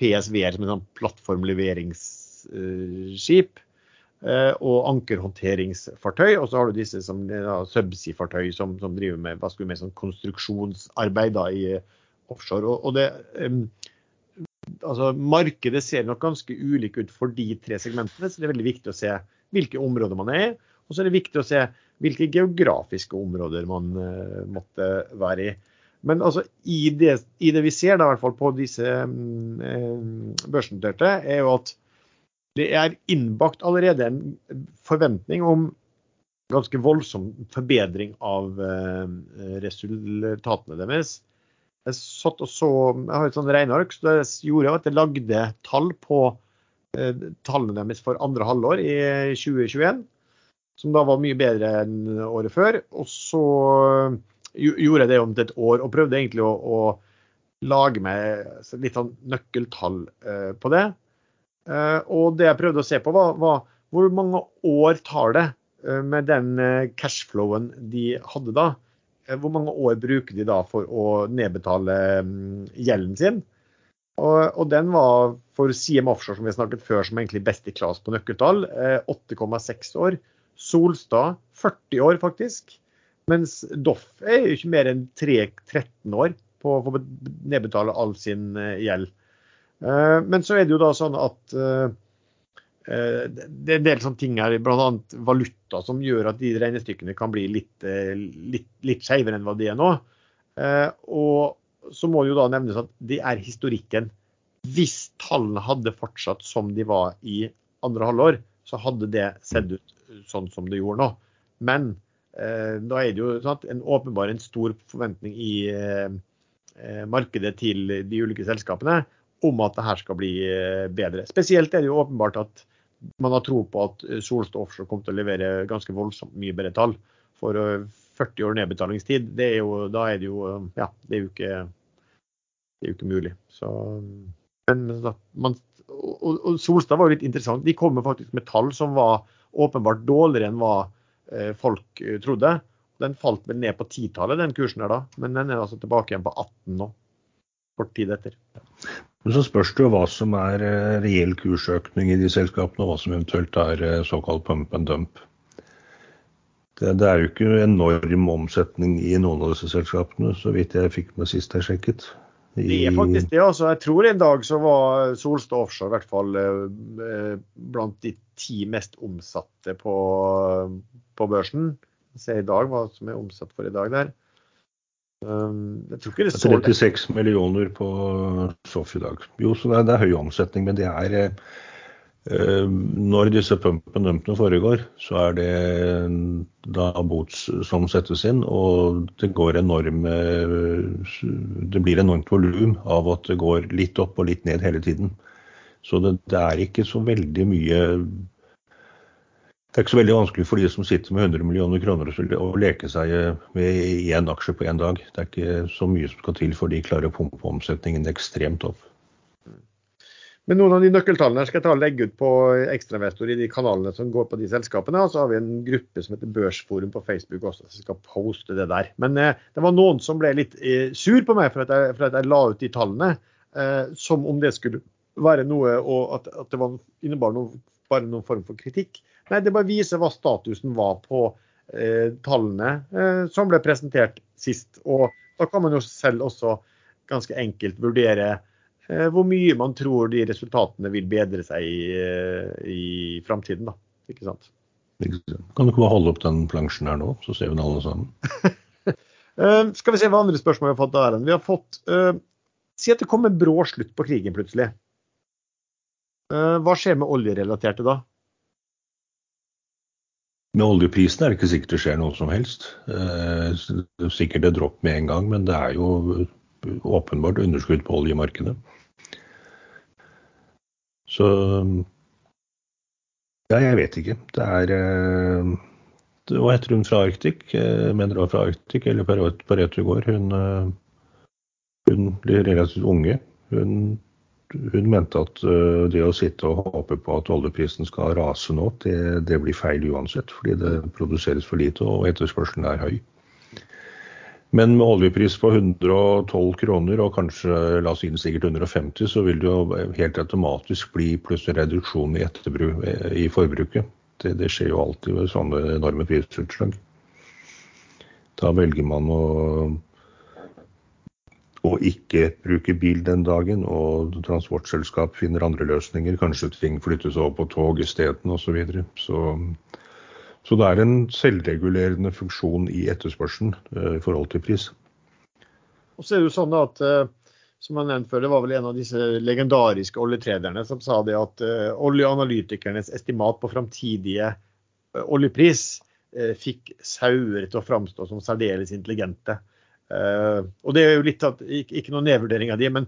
PSV-er som er sånn plattformleveringsskip. Uh, og ankerhåndteringsfartøy. Og så har du disse som ja, subsea-fartøy som, som, driver med, med sånn konstruksjonsarbeid da, i offshore. Og, og det, um, altså Markedet ser nok ganske ulikt ut for de tre segmentene, så det er veldig viktig å se hvilke områder man er i. Og så er det viktig å se hvilke geografiske områder man uh, måtte være i. Men altså, i, det, i det, vi ser da, i hvert fall på disse um, børsnoterte, er jo at det er innbakt allerede en forventning om ganske voldsom forbedring av uh, resultatene deres. Jeg satt og så, jeg har et sånt regneark, så det gjorde jeg at jeg lagde tall på eh, tallene deres for andre halvår i 2021. Som da var mye bedre enn året før. Og så gjorde jeg det om til et år, og prøvde egentlig å, å lage meg litt sånn nøkkeltall eh, på det. Og det jeg prøvde å se på, var, var hvor mange år tar det med den cashflowen de hadde da? Hvor mange år bruker de da for å nedbetale mm, gjelden sin? Og, og, den var for CM Offshore, som vi snakket før, som egentlig best i klasse på nøkkeltall, 8,6 år. Solstad 40 år, faktisk. Mens Doff er jo ikke mer enn 13 år på å nedbetale all sin eh, gjeld. Eh, men så er det jo da sånn at eh, det er en del sånne ting her, bl.a. valuta, som gjør at de regnestykkene kan bli litt, litt, litt skeivere enn hva de er nå. Og så må det jo da nevnes at det er historikken. Hvis tallene hadde fortsatt som de var i andre halvår, så hadde det sett ut sånn som det gjorde nå. Men Eh, da er det jo sant, en åpenbar en stor forventning i eh, eh, markedet til de ulike selskapene om at det her skal bli bedre. Spesielt er det jo åpenbart at man har tro på at Solstad Offshore kommer til å levere ganske voldsomt mye bedre tall. For 40 år nedbetalingstid, det er jo, da er det jo Ja, det er jo ikke, det er jo ikke mulig. Så, men man, og, og Solstad var jo litt interessant. De kommer faktisk med tall som var åpenbart dårligere enn hva Eh, folk eh, trodde. Den falt vel ned på titallet, den kursen her da, men den er altså tilbake igjen på 18 nå. Kort tid etter. Men Så spørs det jo hva som er eh, reell kursøkning i de selskapene, og hva som eventuelt er såkalt pump and dump. Det, det, er jo ikke enorm omsetning i noen av disse selskapene, så vidt jeg fikk med sist jeg sjekket. I... Det er faktisk det. altså. Jeg tror en dag så var Solstad Offshore i hvert fall blant de ti mest omsatte på, på børsen. Se i dag hva som er omsatt for i dag der. Um, jeg tror ikke det står 36 millioner på Soff i dag. Jo, så det er, det er, høy omsetning, men det er eh, Når disse pumpen dumpene foregår, så er det da bots som settes inn, og det går enorme Det blir enormt volum av at det går litt opp og litt ned hele tiden. Så det, det er ikke så veldig mye det er ikke så veldig vanskelig for de som sitter med 100 millioner kroner å leke seg med én aksje på én dag. Det er ikke så mye som skal til for de klarer å pumpe omsetningen ekstremt opp. Men noen av de nøkkeltallene skal jeg ta og legge ut på ekstrainvestor i de kanalene som går på de selskapene. Og så har vi en gruppe som heter Børsforum på Facebook også, som skal poste det der. Men eh, det var noen som ble litt eh, sur på meg for at jeg, for at jeg la ut de tallene. Eh, som om det skulle være noe, og at, at det var, innebar noen, bare noen form for kritikk. Nei, det bare viser hva statusen var på eh, tallene eh, som ble presentert sist. Og da kan man jo selv også ganske enkelt vurdere eh, hvor mye man tror de resultatene vil bedre seg i, eh, i framtiden. Da. Ikke sant? Kan du ikke bare holde opp den plansjen her nå, så ser vi den alle sammen? uh, [laughs] skal vi se hva andre spørsmål vi har fått der. Vi har fått uh, Si at det kommer brå slutt på krigen plutselig. Hva skjer med oljerelaterte da? Med oljeprisen er det ikke sikkert det skjer noe som helst. Eh, det er sikkert et dropp med en gang, men det er jo åpenbart underskudd på oljemarkedet. Så ja, jeg vet ikke. Det er eh, Hva heter hun fra Arctic? Jeg eh, mener det var fra Arctic eller Pareto i går. Hun, hun blir relativt unge. Hun hun mente at eh, det å sitte og håpe på at oljeprisen skal rase nå, det, det, blir feil uansett. Fordi det produseres for lite og etterspørselen er høy. Men med oljepris på 112 kroner og kanskje la oss inn sikkert 150, så vil det jo helt automatisk bli plutselig reduksjon i, i forbruket. Det, det, skjer jo alltid ved sånne enorme prisutslag. Da velger man å og ikke bruke bil den dagen, og transportselskap finner andre løsninger. Kanskje ting flyttes over på tog isteden osv. Så, videre. så Så det er en selvregulerende funksjon i etterspørselen eh, i forhold til pris. Og så er det jo sånn at, eh, som jeg nevnte før, Det var vel en av disse legendariske oljetrederne som sa det at eh, oljeanalytikernes estimat på framtidige oljepris fikk sauer til å framstå som særdeles intelligente. Uh, og det er jo litt at, ikke, ikke noen nedvurdering av de, men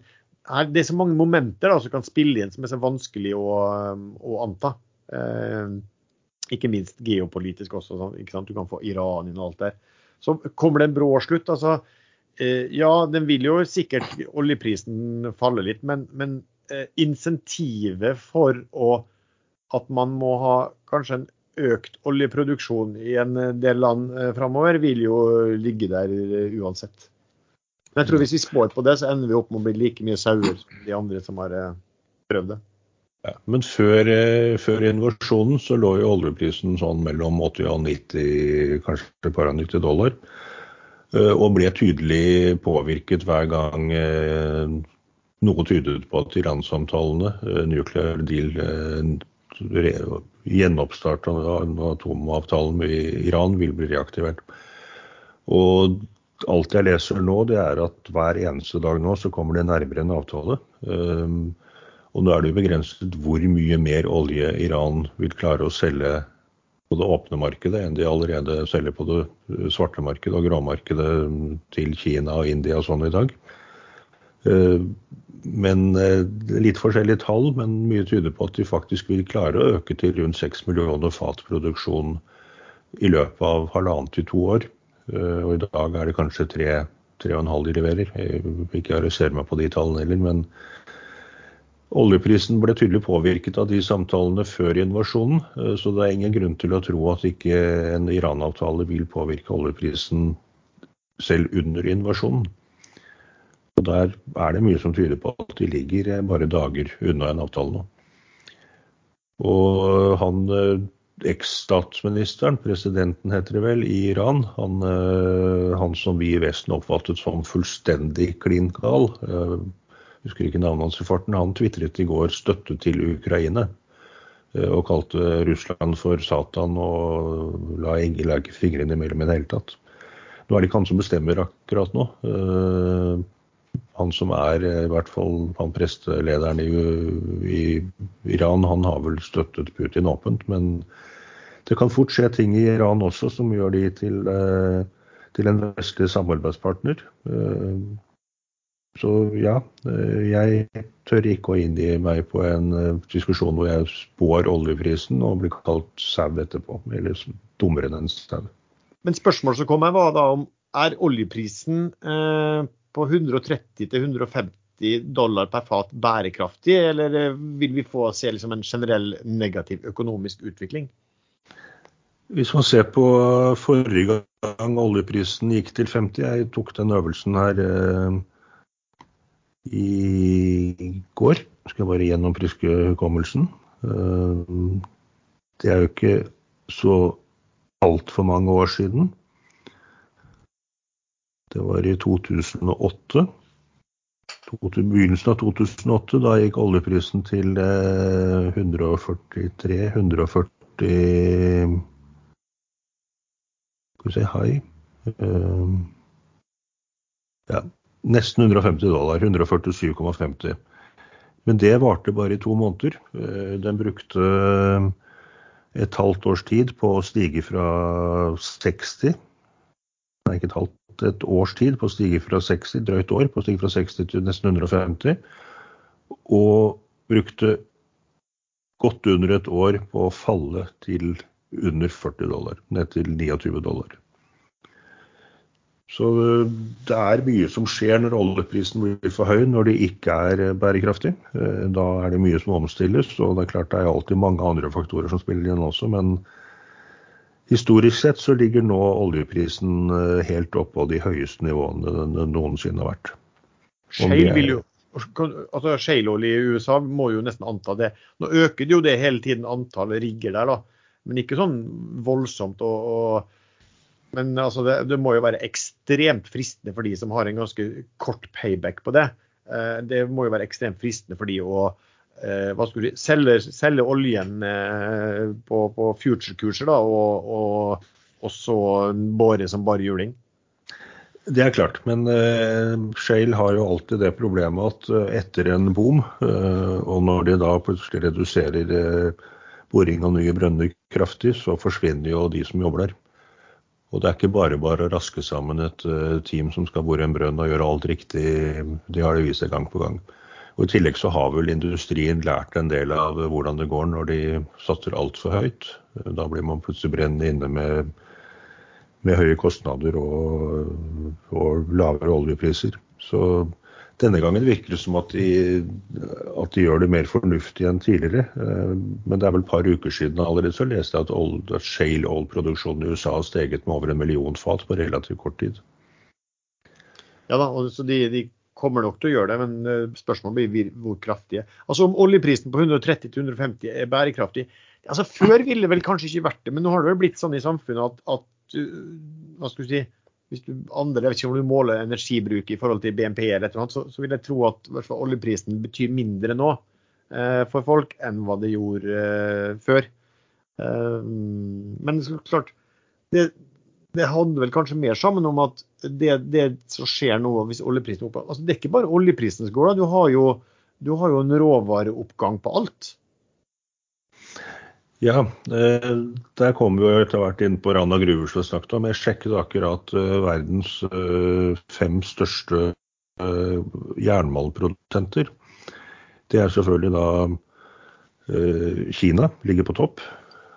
her, det er så mange momenter da, som kan spille inn som er så vanskelig å, å anta. Uh, ikke minst geopolitisk også. Sånn, ikke sant? Du kan få Iran inn og alt der. Så kommer det en brå slutt. altså uh, Ja, den vil jo sikkert oljeprisen falle litt, men, men eh, insentivet for å, at man må ha kanskje en økt oljeproduksjon i en del land eh, framover, vil jo ligge der eh, uansett. Men jeg tror hvis vi spår på det, så ender vi opp med å bli like mye sauer som de andre som har eh, prøvd det. Ja, men før, eh, før invasjonen så lå jo oljeprisen sånn mellom 80 og 90, kanskje par og 90 dollar. Eh, og ble tydelig påvirket hver gang eh, noe tydet på at Iran-samtalene, eh, nuclear deal, gjenoppstart av atomavtalen med Iran vil bli reaktivert. Og alt jeg leser nå, det er at hver eneste dag nå så kommer det nærmere en avtale. Og nå er det jo begrenset hvor mye mer olje Iran vil klare å selge på det åpne markedet enn de allerede selger på det svarte markedet og gråmarkedet til Kina og India og sånn i dag. Eh, men eh, Litt forskjellige tall, men mye tyder på at de faktisk vil klare å øke til rundt 6 millioner fat produksjon i løpet av halvannet til to år. Eh, og i dag er det kanskje 3,5 de leverer. Jeg vil ikke arrestere meg på de tallene heller, men Oljeprisen ble tydelig påvirket av de samtalene før invasjonen, så det er ingen grunn til å tro at ikke en Iran-avtale vil påvirke oljeprisen selv under invasjonen. Og Der er det mye som tyder på at de ligger eh, bare dager unna en avtale nå. Og han eh, eks-statsministeren, presidenten heter det vel, i Iran, han, han, som vi i Vesten oppfattet som fullstendig klin gal, husker ikke navnet hans i farten, han tvitret i går støtte til Ukraina. Eh, og kalte Russland for Satan og la, ingen legge fingrene imellom i det hele tatt. Nå er det ikke han som bestemmer akkurat nå. Eh, han som er i hvert fall han prestelederen i, i Iran, han har vel støttet Putin åpent. Men det kan fort skje ting i Iran også som gjør de til, eh, til en vestlig samarbeidspartner. Så ja, eh, jeg tør ikke å inngi meg på en eh, diskusjon hvor jeg spår oljeprisen og blir kalt sau etterpå. Eller dummere enn en sau. Men spørsmålet som kom her var da om er oljeprisen eh, på 130-150 dollar per fat bærekraftig, eller eh, vil vi få se liksom en generell negativ økonomisk utvikling? Hvis man ser på forrige gang oljeprisen gikk til 50, jeg tok den øvelsen her eh, i går. Skal bare gjennompriske hukommelsen. Eh, det er jo ikke så altfor mange år siden. Det var i 2008. Begynnelsen av 2008. Da gikk oljeprisen til 143 eh, 140 Skal vi si High. Eh, ja, Nesten 150 dollar. 147,50. Men det varte bare i to måneder. Eh, den brukte eh, et halvt års tid på å stige fra 60 Nei, ikke et halvt, et års tid på å stige fra 60, drøyt år på å stige fra 60 til nesten 150. Og brukte godt under et år på å falle til under 40 dollar, ned til 29 dollar. Så eh, det er mye som skjer når oljeprisen blir for høy, når det ikke er eh, bærekraftig. Eh, da er det mye som omstilles, og det er klart det er alltid mange andre faktorer som spiller inn også. Men historisk sett så ligger nå oljeprisen helt oppå de høyeste nivåene den noensinne har vært. Shale vil jo altså Shaleolje i USA må jo nesten anta det. Nå øker det jo det hele tiden antallet rigger der, da. Men ikke sånn voldsomt. og, og men altså, det, det, må jo være ekstremt fristende for de som har en ganske kort payback på det. Eh, det må jo være ekstremt fristende for de å eh, hva skulle de, selge, selge oljen eh, på, på future-kurser og, og, og, så båre som bare juling. Det er klart, men uh, Shale har jo alltid det problemet at uh, etter en boom, uh, og når de da plutselig reduserer boring av nye brønner kraftig, så forsvinner jo de som jobber der. Og det er ikke bare bare å raske sammen et team som skal bore en brønn og gjøre alt riktig. De har det vist seg gang på gang. Og I tillegg så har vel industrien lært en del av hvordan det går når de satser altfor høyt. Da blir man plutselig brennende inne med, med høye kostnader og, og lavere oljepriser. Så Denne gangen virker det som at de, at de gjør det mer fornuftig enn tidligere. Eh, men det er vel et par uker siden allerede så leste jeg at, at shale oil-produksjonen i USA har steget med over en million fat på relativt kort tid. Ja da, og så de, de kommer nok til å gjøre det, men eh, spørsmålet blir hvor kraftige. Altså Om oljeprisen på 130-150 er bærekraftig altså Før ville det vel kanskje ikke vært det, men nå har det vel blitt sånn i samfunnet at, at hva skal du si, hvis du andre, jeg vet ikke om du måler energibruk i forhold til BNP, eller et eller annet, så, så vil jeg tro at oljeprisen betyr mindre nå eh, for folk enn hva det gjorde eh, før. Eh, men klart, det, det handler vel kanskje mer sammen om at det, det som skjer nå hvis oljeprisen er oppe altså Det er ikke bare oljeprisen som går, da. Du du har jo en råvareoppgang på alt. Ja, eh, der kom vi jo etter hvert inn på Rana gruver som vi snakket om. Jeg sjekket akkurat uh, verdens uh, fem største jernmalmprodusenter. Det er selvfølgelig da Kina ligger på topp.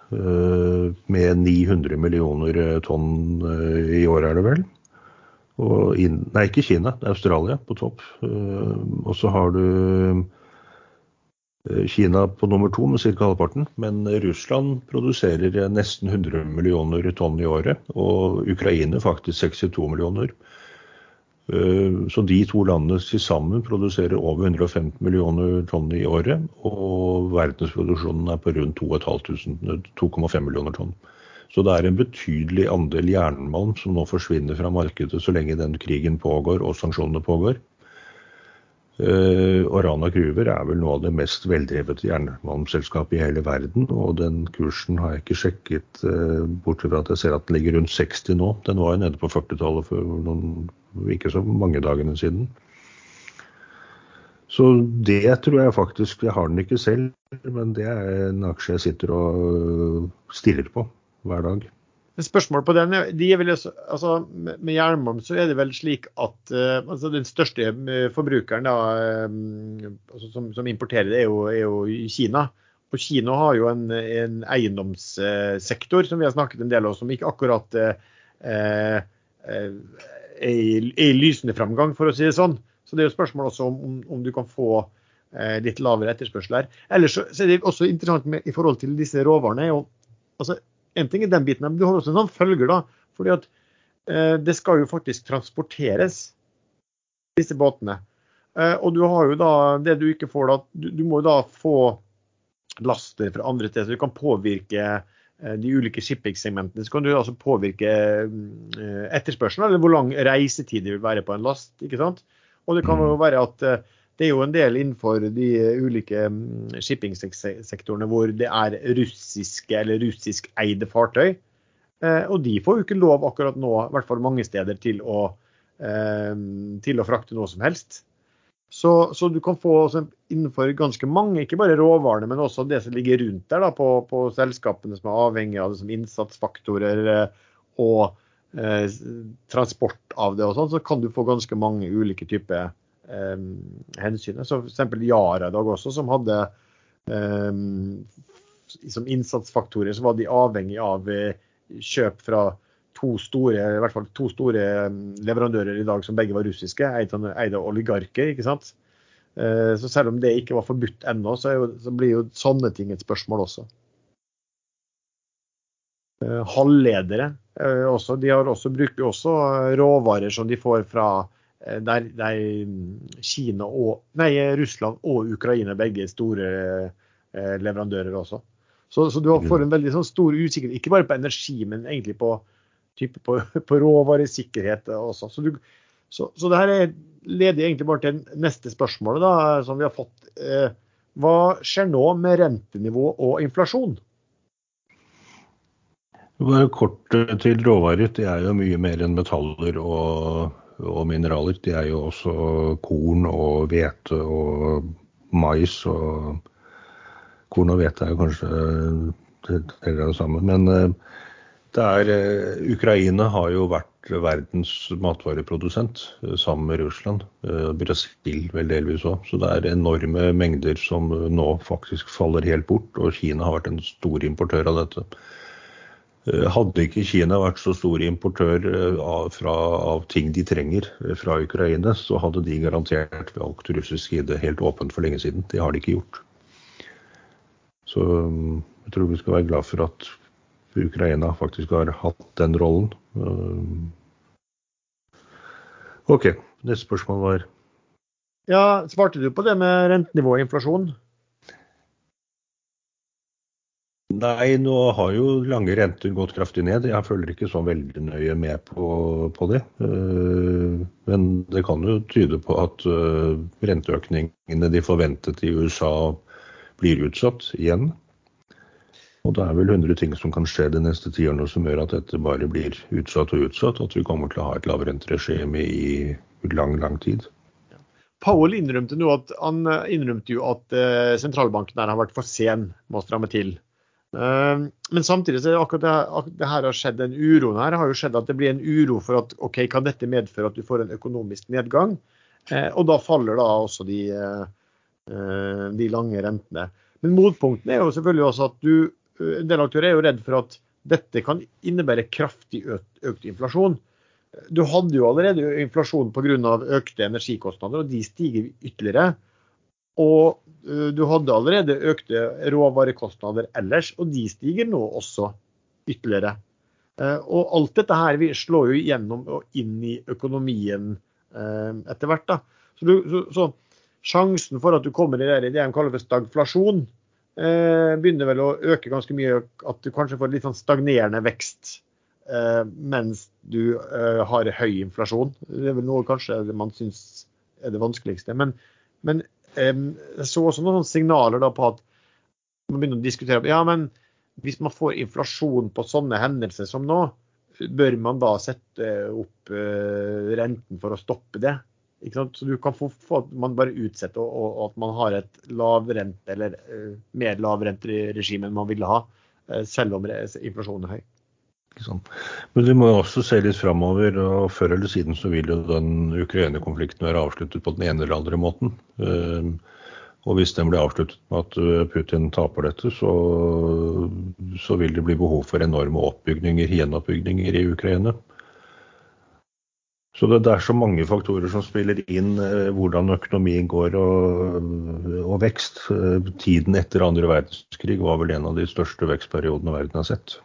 Med 900 millioner tonn i året, er det vel. In, nei, ikke Kina, det er Australia på topp. og så har du Eh, Kina på nummer to med ca. halvparten, men Russland produserer nesten 100 millioner tonn i året, og Ukraina faktisk 62 millioner. Eh, så de to landene til sammen produserer over 150 millioner tonn i året, og verdensproduksjonen er på rundt 2,5 millioner tonn. Så det er en betydelig andel jernmalm som nå forsvinner fra markedet så lenge den krigen pågår og sanksjonene pågår. Uh, Rana Gruver er vel noe av det mest veldrevet jernmalmselskapet i hele verden. Og den kursen har jeg ikke sjekket, uh, bortsett fra at jeg ser at den ligger rundt 60 nå. Den var jo nede på 40-tallet for noen, ikke så mange dagene siden. Så det tror jeg faktisk Jeg har den ikke selv, men det er en aksje jeg sitter og stirrer på hver dag. Spørsmål på den, de vel, altså, Med jernmalm så er det vel slik at uh, altså den største eh, forbrukeren da, um, altså som, som, importerer det, er jo, er jo, Kina. Og Kina har jo en, en eiendomssektor som vi har snakket en del om, som ikke akkurat uh, er, i, er, i, lysende framgang, for å si det sånn. Så det er jo spørsmål også om, om, du kan få litt lavere etterspørsel her. Ellers så, så, er det også interessant med, i forhold til disse råvarene. Jo, altså en ting er den biten, men du har også en sånn følger. da, fordi at eh, Det skal jo faktisk transporteres, disse båtene. Eh, og du har jo da det du ikke får da, du, du må jo da få laster fra andre steder, så du kan påvirke eh, de ulike shipping-segmentene. Så kan du altså påvirke eh, etterspørselen, eller hvor lang reisetid det vil være på en last. ikke sant? Og det kan jo mm. være at eh, det er jo en del innenfor de ulike mm, shippingsektorene hvor det er russiske eller russiskeide fartøy. Eh, og de får jo ikke lov akkurat nå, i hvert fall mange steder, til å, eh, til å frakte noe som helst. Så, så, du kan få innenfor ganske mange, ikke bare råvarene, men også det som ligger rundt der da, på, på selskapene som er avhengig av det som innsatsfaktorer eh, og eh, transport av det og sånn, så kan du få ganske mange ulike typer eh, hensynet. Så f.eks. Yara i dag også, som hadde eh, som innsatsfaktorer, så var de avhengig av eh, kjøp fra to store, i hvert fall to store leverandører i dag som begge var russiske, eide oligarker. ikke sant? Eh, så selv om det ikke var forbudt ennå, så, så blir jo sånne ting et spørsmål også. Eh, halvledere også, de har også, bruker også råvarer som de får fra der, der, Kina og, nei, Russland og Ukraina begge store eh, leverandører også. Så, så, du får en veldig sånn stor usikkerhet, ikke bare på energi, men egentlig på, på, [laughs] på råvaresikkerhet også. Så, du, så, så, det her er, leder egentlig bare til neste spørsmål da, som vi har fått. Eh, hva skjer nå med rentenivå og inflasjon? Bare kort til råvarer. Det er jo mye mer enn metaller og og mineraler. De er jo også korn og hvete og mais. og Korn og hvete er jo kanskje deler av det samme. Men eh, det er, eh, Ukraina har jo vært verdens matvareprodusent eh, sammen med Russland. Brasil vel delvis òg. Så det er enorme mengder som nå faktisk faller helt bort. Og Kina har vært en stor importør av dette. Hadde ikke Kina vært så stor importør av, fra, av, ting de trenger fra Ukraina, så hadde de garantert valgt russisk side helt åpent for lenge siden. Det har de ikke gjort. Så jeg tror vi skal være glad for at Ukraina faktisk har hatt den rollen. OK, neste spørsmål var Ja, Svarte du på det med rentenivå og inflasjon? Nei, nå har jo lange renter gått kraftig ned. Jeg følger ikke så veldig nøye med på, på det. Eh, men det kan jo tyde på at eh, renteøkningene de forventet i USA blir utsatt igjen. Og det er vel 100 ting som kan skje de neste tiårene som gjør at dette bare blir utsatt og utsatt. At vi kommer til å ha et lavrenteregime i lang, lang tid. Powell innrømte, at, innrømte jo at eh, sentralbanken har vært for sen med å stramme til. Ehm, men samtidig så er det akkurat det, det her har skjedd en uro her har jo skjedd at det blir en uro for at ok, kan dette medføre at du får en økonomisk nedgang? Eh, og da faller da også de, eh, de lange rentene. Men motpunktene er jo selvfølgelig også at du, en del aktører er jo redd for at dette kan innebære kraftig økt, økt inflasjon. Du hadde jo allerede inflasjon pga. økte energikostnader, og de stiger ytterligere. Og eh, du hadde allerede økte råvarekostnader ellers, og de stiger nå også ytterligere. Eh, og alt dette her slår jo gjennom og inn i økonomien eh, etter hvert. da. Så, du, så, så, sjansen for at du kommer i det, det de kaller for stagflasjon, begynner vel å øke ganske mye. At du kanskje får litt sånn stagnerende vekst mens du har høy inflasjon. Det er vel noe kanskje man syns er det vanskeligste. Men, men jeg så også noen signaler på at man begynner å diskutere ja, men hvis man får inflasjon på sånne hendelser som nå, bør man da sette opp uh, renten for å stoppe det? Så du kan få, at man bare utsetter og, og, at man har et lavrente eller uh, mer lavrenteregime enn man ville ha, uh, selv om inflasjonen er høy. Men vi må også se litt framover, og før eller siden så vil jo den Ukraina-konflikten være avsluttet på den ene eller andre måten. Ehm, og hvis den blir avsluttet med at eh, Putin taper dette, så, så vil det bli behov for enorme oppbygninger, gjenoppbygninger i Ukraina. Så det, det, er så mange faktorer som spiller inn eh, hvordan økonomien går og, og, vekst. Eh, tiden etter andre verdenskrig var vel en av de største vekstperiodene verden har sett.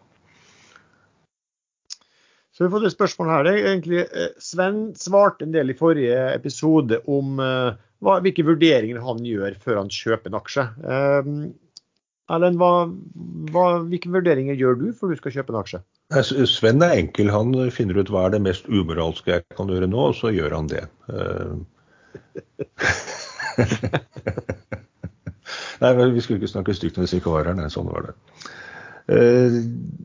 Så vi fått et spørsmål her. Det egentlig, eh, Sven svarte en del i forrige episode om uh, hva, hvilke vurderinger han gjør før han kjøper en aksje. Um, Erlend, hvilke vurderinger gjør du før du skal kjøpe en aksje? Sven er enkel. Han finner ut hva er det mest umoralske jeg kan gjøre nå, og så gjør han det. [laughs] Nei, Vi skulle ikke snakke stygt hvis vi ikke var her. Nei, sånn var det. Eh,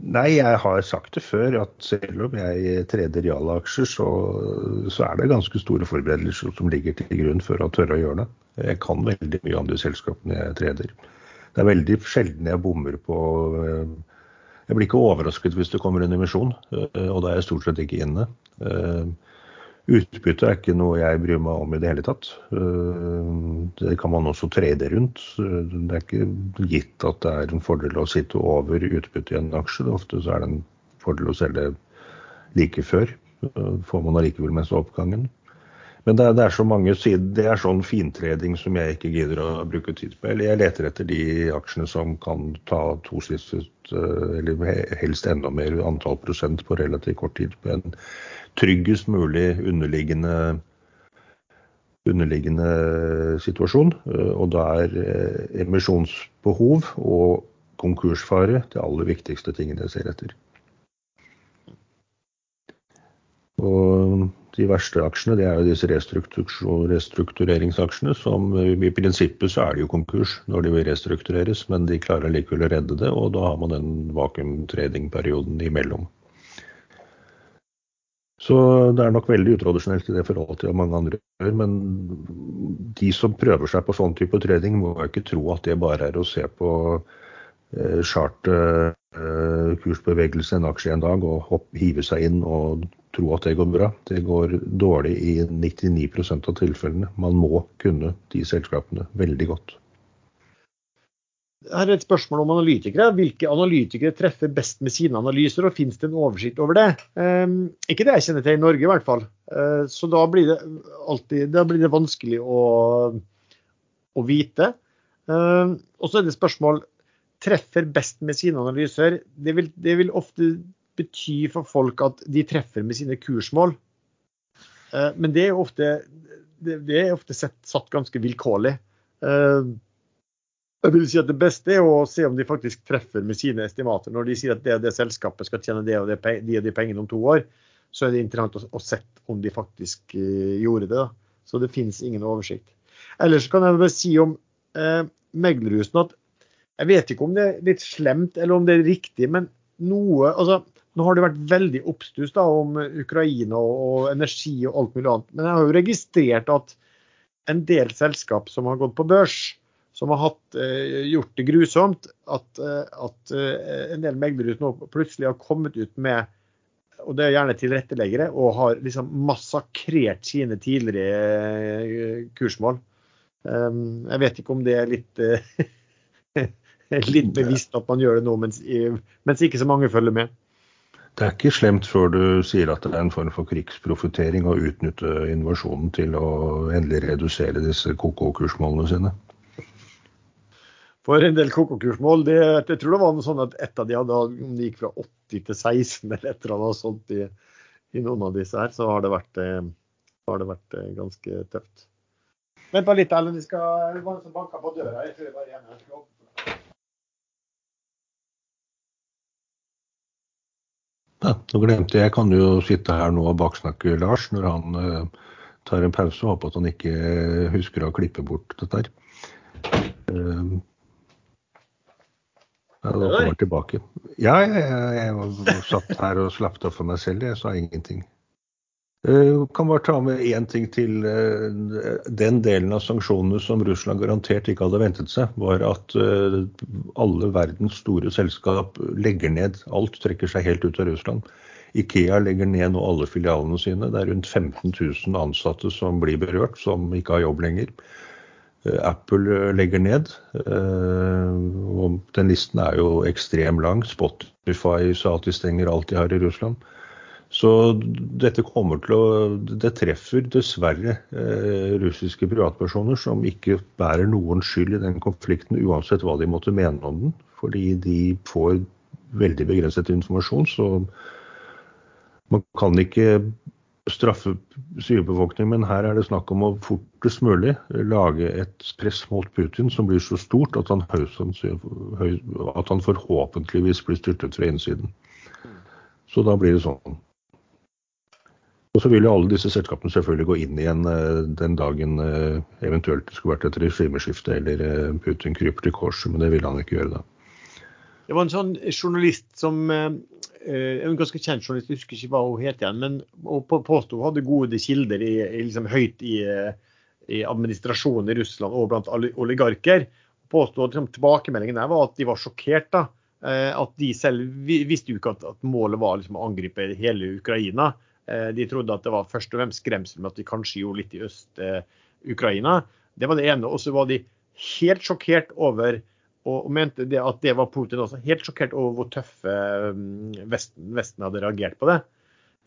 nei, jeg har sagt det før at selv om jeg treder realaksjer, så, så er det ganske store forberedelser som ligger til grunn for å tørre å gjøre det. Jeg kan veldig mye om de selskapene jeg treder. Det er veldig sjelden jeg bommer på eh, Jeg blir ikke overrasket hvis det kommer en emisjon, eh, og da er jeg stort sett ikke inne. Utbytte er ikke noe jeg bryr meg om i det hele tatt. Eh, det kan man også trade rundt. Det er ikke gitt at det er en fordel å sitte over utbytte i en aksje. Ofte så er det en fordel å selge like før. Får man allikevel mest oppgangen. Men det er, det er, så mange sider, det er sånn fintreding som jeg ikke gidder å bruke tid på. Jeg leter etter de aksjene som kan ta tosifret, siste, eller helst enda mer antall prosent på relativt kort tid. på en tryggest mulig underliggende, underliggende situasjon. Eh, og da er eh, emisjonsbehov og konkursfare det aller viktigste tingene jeg ser etter. Og de verste aksjene det er jo disse restruktureringsaksjene som i prinsippet så er det jo konkurs når de vil restruktureres, men de klarer likevel å redde det, og da har man den vakuumtradingperioden imellom. Så det er nok veldig utradisjonelt i det forholdet til mange andre. Men de som prøver seg på sånn type trening, må ikke tro at det bare er å se på eh, eh, en aksje en dag og hopp, hive seg inn og tro at det går bra. Det går dårlig i 99% av tilfellene. Man må kunne de selskapene veldig godt. Her er et spørsmål om analytikere. Hvilke analytikere treffer best med sine analyser, og finnes det en oversikt over det? Um, ikke det jeg kjenner til i Norge, i hvert fall. Uh, så da blir det alltid da blir det vanskelig å, å vite. Uh, og så er det spørsmål treffer best med sine analyser. Det vil, det vil, ofte bety for folk at de treffer med sine kursmål. Uh, men det er ofte, det, er ofte sett, satt ganske vilkårlig. Jeg vil si at Det beste er å se om de faktisk treffer med sine estimater. Når de sier at det og det selskapet skal tjene det og det, de og de pengene om to år, så er det interessant å, å sette om de faktisk uh, gjorde det. Da. Så det finnes ingen oversikt. Ellers kan jeg bare si om uh, meglerhusene at jeg vet ikke om det er litt slemt eller om det er riktig, men noe altså, Nå har det vært veldig oppstuss om Ukraina og, og energi og alt mulig annet. Men jeg har jo registrert at en del selskap som har gått på børs, som har hatt, eh, gjort det grusomt at, eh, at eh, en del meglere nå plutselig har kommet ut med og det er gjerne tilretteleggere, og har liksom massakrert sine tidligere kursmål. Um, jeg vet ikke om det er litt, [laughs] litt bevisst at man gjør det nå, mens, mens, ikke så mange følger med. Det er ikke slemt før du sier at det er en form for krigsprofittering å utnytte innovasjonen til å endelig redusere disse KK-kursmålene sine. For en del KK-kursmål det, Jeg tror det var noe sånn at et av de hadde, om de gikk fra 80 til 16 eller et eller annet sånt i, i, noen av disse her, så har det vært, eh, har det vært eh, ganske tøft. Vent bare litt, Ellen. Det var noen som banka på døra. Jeg tror jeg bare hjemme. Ja, nå glemte jeg, jeg kan jo sitte her nå og baksnakke Lars når han uh, tar en pause. og Håper at han ikke husker å klippe bort dette her. Uh, ja, da kommer jeg tilbake. Ja, jeg, jeg, jeg satt her og slappet av for meg selv. Jeg sa ingenting. Eh, kan bare ta med én ting til. Eh, den delen av sanksjonene som Russland garantert ikke hadde ventet seg, var at eh, alle verdens store selskap legger ned. Alt trekker seg helt ut av Russland. Ikea legger ned nå alle filialene sine. Det er rundt 15 000 ansatte som blir berørt, som ikke har jobb lenger. Eh, Apple eh, legger ned. Eh, og den listen er jo ekstremt lang. Spotify sa at de stenger alt de har i Russland. Så dette kommer til å Det treffer dessverre russiske privatpersoner som ikke bærer noen skyld i den konflikten, uansett hva de måtte mene om den. Fordi de får veldig begrenset informasjon. Så man kan ikke straffe sivilbefolkningen, men her er det snakk om å fortest mulig lage et press mot Putin som blir så stort at han, at han forhåpentligvis blir styrtet fra innsiden. Så da blir det sånn. Og så vil jo alle disse selskapene selvfølgelig gå inn igjen eh, den dagen eh, eventuelt det skulle vært et regimeskifte eller eh, Putin kryper til korset, men det vil han ikke gjøre da. Det var en sånn journalist som Eh, en ganske kjent journalist, jeg husker ikke hva hun het igjen, men hun påsto hun hadde gode kilder i, liksom, høyt i, i, administrasjonen i Russland og blant oligarker. Hun påsto at liksom, tilbakemeldingen der var at de var sjokkert. da, eh, At de selv visste jo ikke at, at målet var liksom, å angripe hele Ukraina. Eh, de trodde at det var først og fremst skremsel med at de kanskje gjorde litt i Øst-Ukraina. Det var det ene. Og så var de helt sjokkert over og mente det at det var Putin også. Helt sjokkert over hvor tøffe um, Vesten, Vesten hadde reagert på det.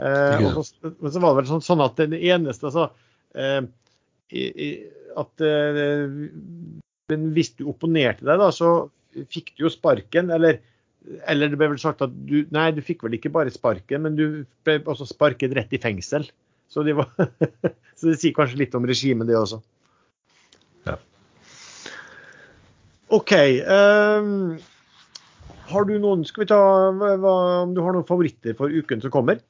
Eh, så, men så var det vel sånn, sånn at det eneste altså, eh, i, i, at eh, Men hvis du opponerte deg, da, så fikk du jo sparken. Eller, eller det ble vel sagt at du Nei, du fikk vel ikke bare sparken, men du ble også sparket rett i fengsel. Så, de var, [laughs] så det sier kanskje litt om regimet, det også. OK. Um, har du noen Skal vi ta hva, om du har noen favoritter for uken som kommer?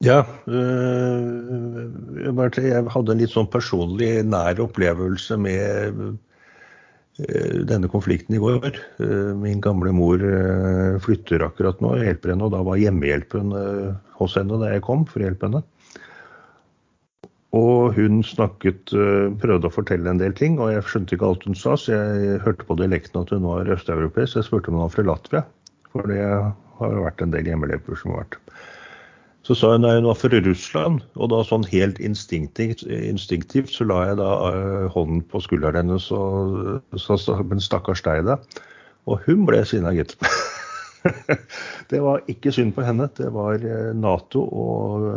Ja. Øh, jeg hadde en litt sånn personlig nær opplevelse med øh, denne konflikten i går. Øh, min gamle mor flytter akkurat nå, jeg hjelper henne, og da var hjemmehjelpen hos henne da jeg kom for å hjelpe henne. Og hun snakket, eh, prøvde å fortelle en del ting, og jeg skjønte ikke alt hun sa, så jeg hørte på dialekten at hun var østeuropeisk. Jeg spurte om hun var fra Latvia, for det har vært en del hjemmeløper som har vært. Så sa hun at hun var fra Russland, og da sånn helt instinktivt, instinktivt så la jeg da uh, hånden på skulderen hennes og sa men stakkars deg, da. Og hun ble sinna, gitt. [laughs] det var ikke synd på henne. Det var Nato og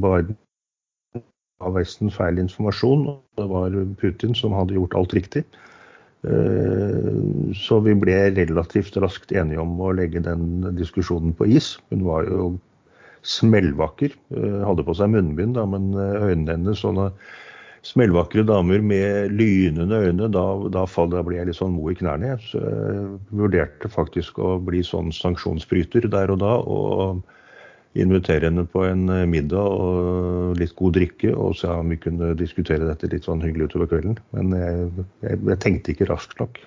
Biden av Vesten feil informasjon. Det var Putin som hadde gjort alt riktig. Så vi ble relativt raskt enige om å legge den diskusjonen på is. Hun var jo smellvakker. Eh, hadde på seg munnbind, da, men eh, øynene hennes sånne smellvakre damer med lynende øyne, da, da, da ble jeg litt sånn mo i knærne. Så jeg vurderte faktisk å bli sånn sanksjonsbryter der og da. og invitere henne på en eh, middag og litt god drikke, og se om vi kunne diskutere dette litt sånn hyggelig utover kvelden. Men jeg, jeg, jeg tenkte ikke raskt nok.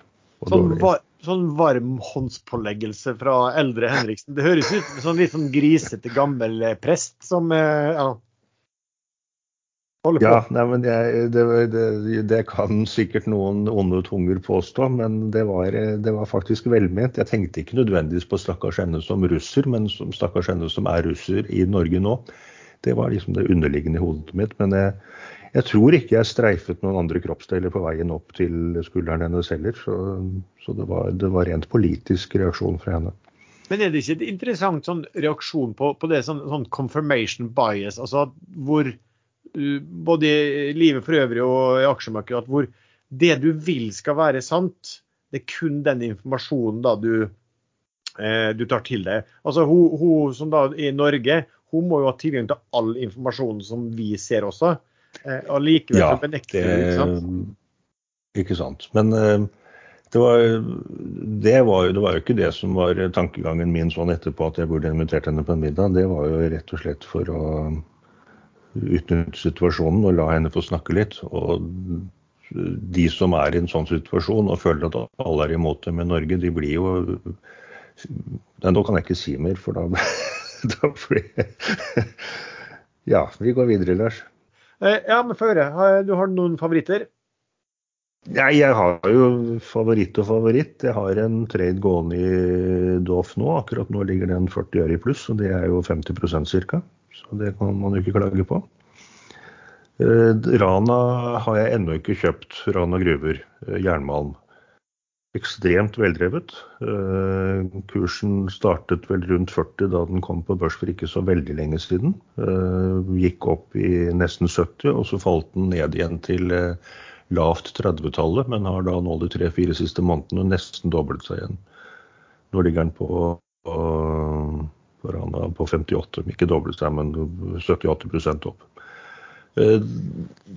Sånn, var, sånn varmhåndspåleggelse fra eldre Henriksen. Det høres ut som sånn litt sånn grisete gammel prest som eh, ja. Ja, nei, men jeg, det, det, det, kan sikkert noen onde tunger påstå, men det var, det var, faktisk velment. Jeg tenkte ikke nødvendigvis på stakkars henne som russer, men som stakkars henne som er russer i Norge nå. Det var liksom det underliggende i hodet mitt. Men jeg, jeg tror ikke jeg streifet noen andre kroppsdeler på veien opp til skulderen hennes heller. Så, så det, var, det, var, rent politisk reaksjon fra henne. Men er det ikke et interessant sånn reaksjon på, på det sånn, sånn, confirmation bias? Altså hvor både i livet for øvrig og i aksjemarkedet, at hvor det du vil skal være sant, det er kun den informasjonen da du, eh, du tar til deg. Altså hun, hun som da i Norge, hun må jo ha tilgang til all informasjonen som vi ser også. Eh, og likevel ja, benekter du, ikke sant? Ikke sant. Men eh, det var, det, var, det var, jo ikke det som var tankegangen min sånn etterpå, at jeg burde invitert henne på en middag. Det var jo rett og slett for å utnytte situasjonen og la henne få snakke litt. Og de som er i en sånn situasjon og føler at alle er imot dem i Norge, de blir jo Nei, nå kan jeg ikke si mer, for da, [laughs] da blir [laughs] Ja, vi går videre, Lars. Eh, ja, men få høre. Du har noen favoritter? Nei, jeg har jo favoritt og favoritt. Jeg har en trade gående i Doff nå. Akkurat nå ligger den 40 øre i pluss, og det er jo 50% ca. Så det kan man jo ikke klage på. Eh, Rana har jeg ennå ikke kjøpt. Rana gruver, eh, jernmalm ekstremt veldrevet. Eh, kursen startet vel rundt 40 da den kom på børs for ikke så veldig lenge siden. Gikk opp i nesten 70, og så falt den ned igjen til lavt 30-tallet, men har da nå de tre-fire siste månedene nesten doblet seg igjen. Nå ligger den på, på, på 58, ikke doblet seg, men 70-80 opp. Eh,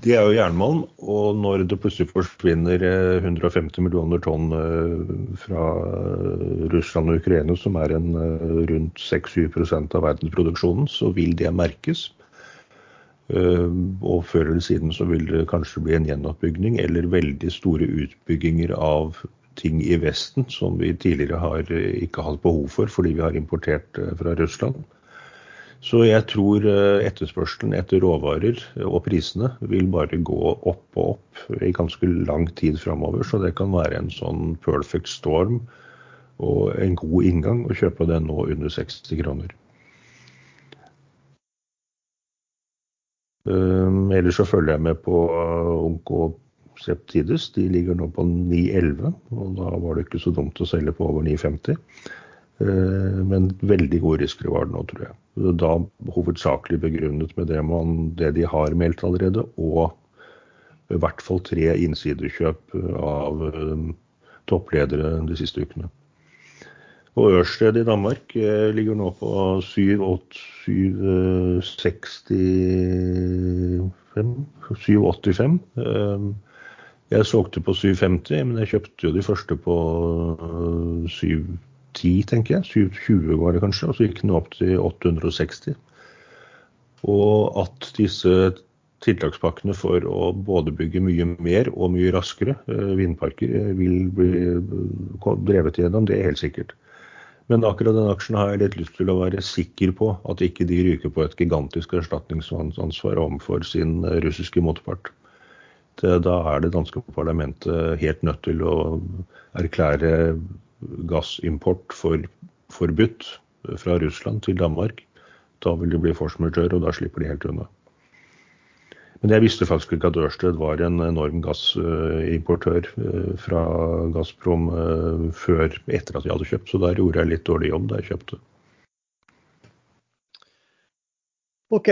det er jo jernmalm, og når det plutselig forsvinner 150 eh, millioner tonn eh, fra Russland og Ukraina, som er en rundt 6-7 av verdensproduksjonen, så vil det merkes. Og før eller siden så vil det kanskje bli en gjenoppbygging eller veldig store utbygginger av ting i Vesten som vi tidligere har ikke hatt behov for fordi vi har importert fra Russland. Så jeg tror eh, etterspørselen etter råvarer og prisene vil bare gå opp og opp i ganske lang tid framover. Så det kan være en sånn perfect storm og en god inngang å kjøpe den nå under 60 kroner. Um, ellers så følger jeg med på Onko Septides. De ligger nå på 9,11, og da var det ikke så dumt å selge på over 9,50. Eh, men veldig god det nå, tror jeg. Da hovedsakelig begrunnet med det, man, det de har meldt allerede, og i hvert fall tre innsidekjøp av eh, toppledere de siste ukene. Og Ørsted i Danmark eh, ligger nå på 7,85. Jeg solgte på 7,50, men jeg kjøpte jo de første på 710, tenker jeg. 720 var det kanskje. Og så gikk den opp til 860. Og at disse tiltakspakkene for å både bygge mye mer og mye raskere eh, vindparker eh, vil bli drevet gjennom, det er helt sikkert. Men akkurat den aksjen har jeg litt lyst til å være sikker på at ikke de ryker på et gigantisk erstatningsansvar overfor sin russiske motpart. Da er det danske parlamentet helt nødt til å erklære gassimport for, forbudt fra Russland til Danmark. Da vil det bli force majeure, og da slipper de helt unna. Men jeg visste faktisk ikke at Ørsted var en enorm gassimportør fra Gazprom før etter at jeg hadde kjøpt, så der gjorde jeg litt dårlig jobb da jeg kjøpte. OK.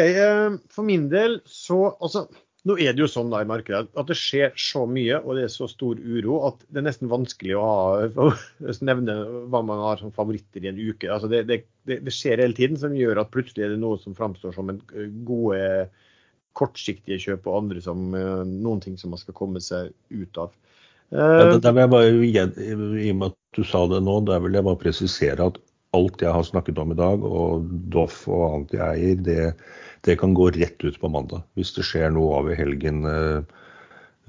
For min del så Altså, nå er det jo sånn da i markedet at det skjer så mye og det er så stor uro at det er nesten vanskelig å, ha, å [laughs] nevne hva man har som favoritter i en uke. Altså det, det, det, skjer hele tiden som gjør at plutselig er det noe som framstår som en eh, gode kortsiktige kjøp og andre som eh, noen ting som man skal komme seg ut av. Ja, det, vil jeg bare, I og med at du sa det nå, der vil jeg bare presisere at alt jeg har snakket om i dag, og Doff og annet jeg eier, det, det, kan gå rett ut på mandag. Hvis det skjer noe over helgen eh,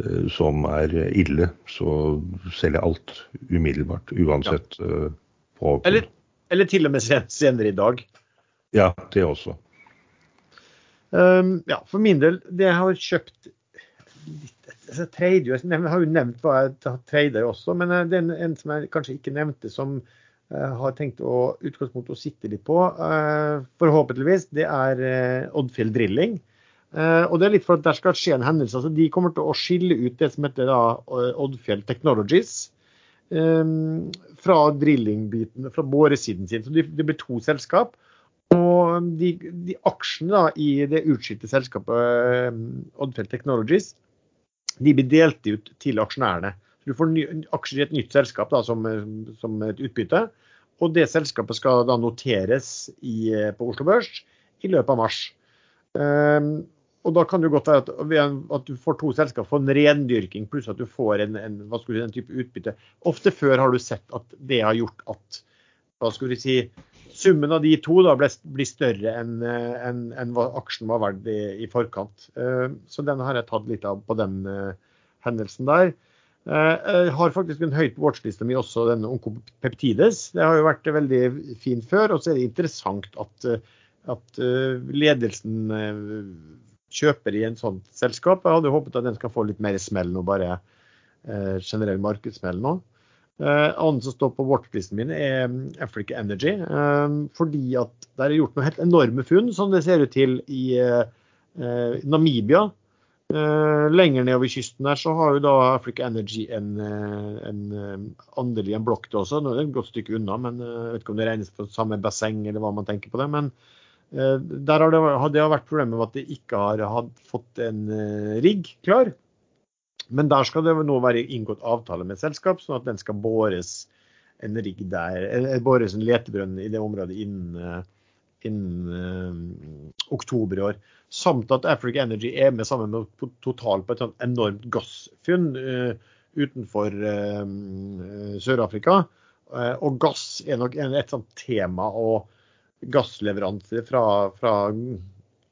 eh som er ille, så selger alt umiddelbart. Uansett. Ja. Eh, på, eller, eller, til og med senere i dag. Ja, det også. Um, ja, for min del, det jeg har kjøpt jeg, trade, jeg har jo nevnt hva jeg har tradet også, men det er en, en som jeg kanskje ikke nevnte, som har tenkt å utgangspunktet å sitte litt på, eh, forhåpentligvis, det er eh, Oddfjell Drilling. Og det er litt for at der skal skje en hendelse. altså De kommer til å skille ut det som heter da Oddfjell Technologies fra drillingbiten, fra boresiden sin. Så det blir to selskap. Og de, de aksjene da, i det utskilte selskapet Oddfjell Technologies de blir delt ut til aksjonærene. Du får aksjer i et nytt selskap da, som, som, et utbytte. Og det selskapet skal da noteres i, på Oslo Børs i løpet av mars. Um, og da kan det godt være at, at, du får to selskap for en rendyrking, pluss at du får en, en, si, en type utbytte. Ofte før har du sett at det har gjort at hva skulle si, summen av de to da ble, blir større enn en, en hva aksjen var verdt i, i forkant. Uh, så den har jeg tatt litt av på den uh, hendelsen der. Jeg eh, har faktisk en høyt på watchlista mi også denne Onkopeptides. Det har jo vært veldig fint før. Og så er det interessant at, eh, at eh, ledelsen kjøper i en sånt selskap. Jeg hadde håpet at den skal få litt mer smell nå, bare generell markedssmell nå. Uh, Annen som står på watchlisten min, er mm, Africa Energy. fordi at det er gjort noen helt enorme funn, som det ser ut til i Namibia. Uh, lenger nedover kysten der så har jo da Africa Energy en, eh, en uh, andel i en blokk også. Nå er det et godt stykke unna, men jeg vet ikke om det regnes på samme basseng eller hva man tenker på det. Men der har det, har vært problemet med at de ikke har, har fått en rigg klar. Men der skal det nå være inngått avtale med et selskap, sånn at den skal bores en rigg der, eller bores en letebrønn i det området innen innen uh, oktober i år. Samt at Africa Energy er med sammen med Total på et sånt enormt gassfunn uh, utenfor uh, Sør-Afrika. og gass er nok et sånt tema. og gassleveranser fra, fra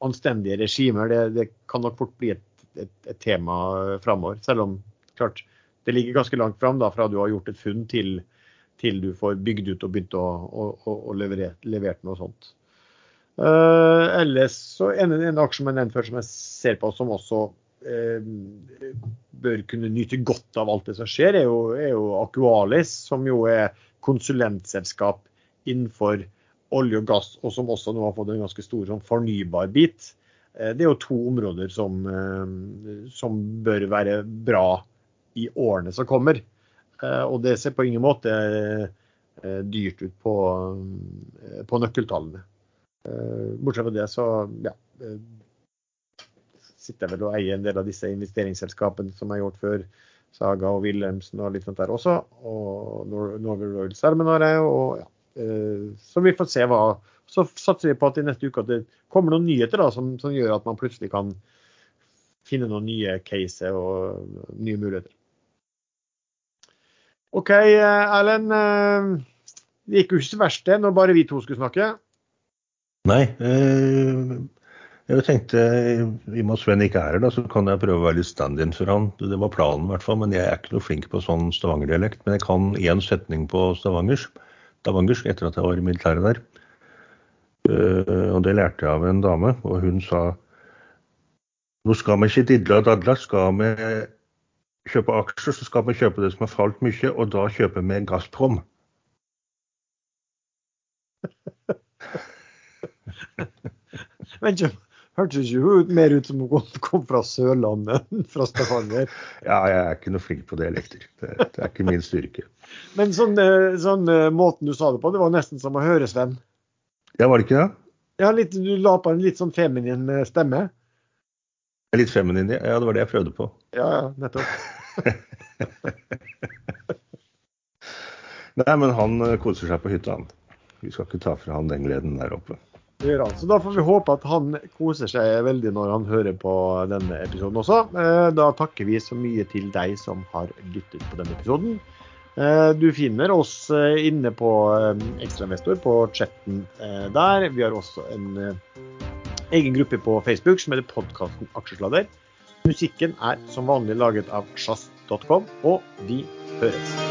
anstendige regimer, det, det, kan nok fort bli et, et, et tema framover. Selv om klart, det ligger ganske langt fram fra du har gjort et funn til, til du får bygd ut og begynt å, å, å, å levere, levert noe sånt. Uh, ellers så en, en aksje som nevnt før som jeg ser på som også uh, bør kunne nyte godt av alt det som skjer, er jo, er jo Aqualis, som jo er konsulentselskap innenfor olje og gass, og som også nå har fått en ganske stor sånn fornybar bit. Uh, det er jo to områder som, som, bør være bra i årene som kommer. og det ser på ingen måte dyrt ut på, på nøkkeltallene. Eh, bortsett fra det, så ja, eh, sitter jeg vel og eier en del av disse investeringsselskapene som jeg har gjort før. Saga og Wilhelmsen og litt sånt der også. Og Norway Royal Salmon har jeg. Og, ja. Eh, så vi får se hva Så satser vi på at i neste uke at det kommer noen nyheter da, som, som gjør at man plutselig kan finne noen nye caser og nye muligheter. OK, Erlend. Det gikk jo ikke så verst det når bare vi to skulle snakke. Nei. Eh, jeg tenkte i og med at Sven ikke er her, da, så kan jeg prøve å være litt stand-in for han. Det var planen i hvert fall, men jeg er ikke noe flink på sånn stavangerdialekt. Men jeg kan én setning på stavangersk, stavangersk etter at jeg var i militæret der. Eh, og det lærte jeg av en dame, og hun sa nå skal vi ikke didle og dadle, skal vi kjøpe aksjer, så skal vi kjøpe det som har falt mye, og da kjøper vi Gazprom. [laughs] [laughs] Men ikke, hørtes jo mer ut som hun kom fra Sørlandet enn fra Stavanger. [laughs] Ja, jeg er ikke noe flink på dialekter. Det, det er ikke min styrke. [laughs] Men sånn, eh, sånn eh, måten du sa det på, det var nesten som å høre Sven. Ja, var det ikke det? Ja, litt, du la på en litt sånn feminin eh, stemme. Litt feminin, ja. Det var det jeg prøvde på. Ja, ja, nettopp. Nei, men han koser seg på hytta, han. Vi skal ikke ta fra han den gleden der oppe. Det gjør han. Så da får vi håpe at han koser seg veldig når han hører på denne episoden også. Eh, Da takker vi så mye til deg som har lyttet på denne episoden. Eh, Du finner oss eh, inne på Ekstrainvestor på chatten der. Vi har også en egen gruppe på Facebook som heter podkasten Aksjesladder. Musikken er som vanlig laget av sjazz.com, og vi høres.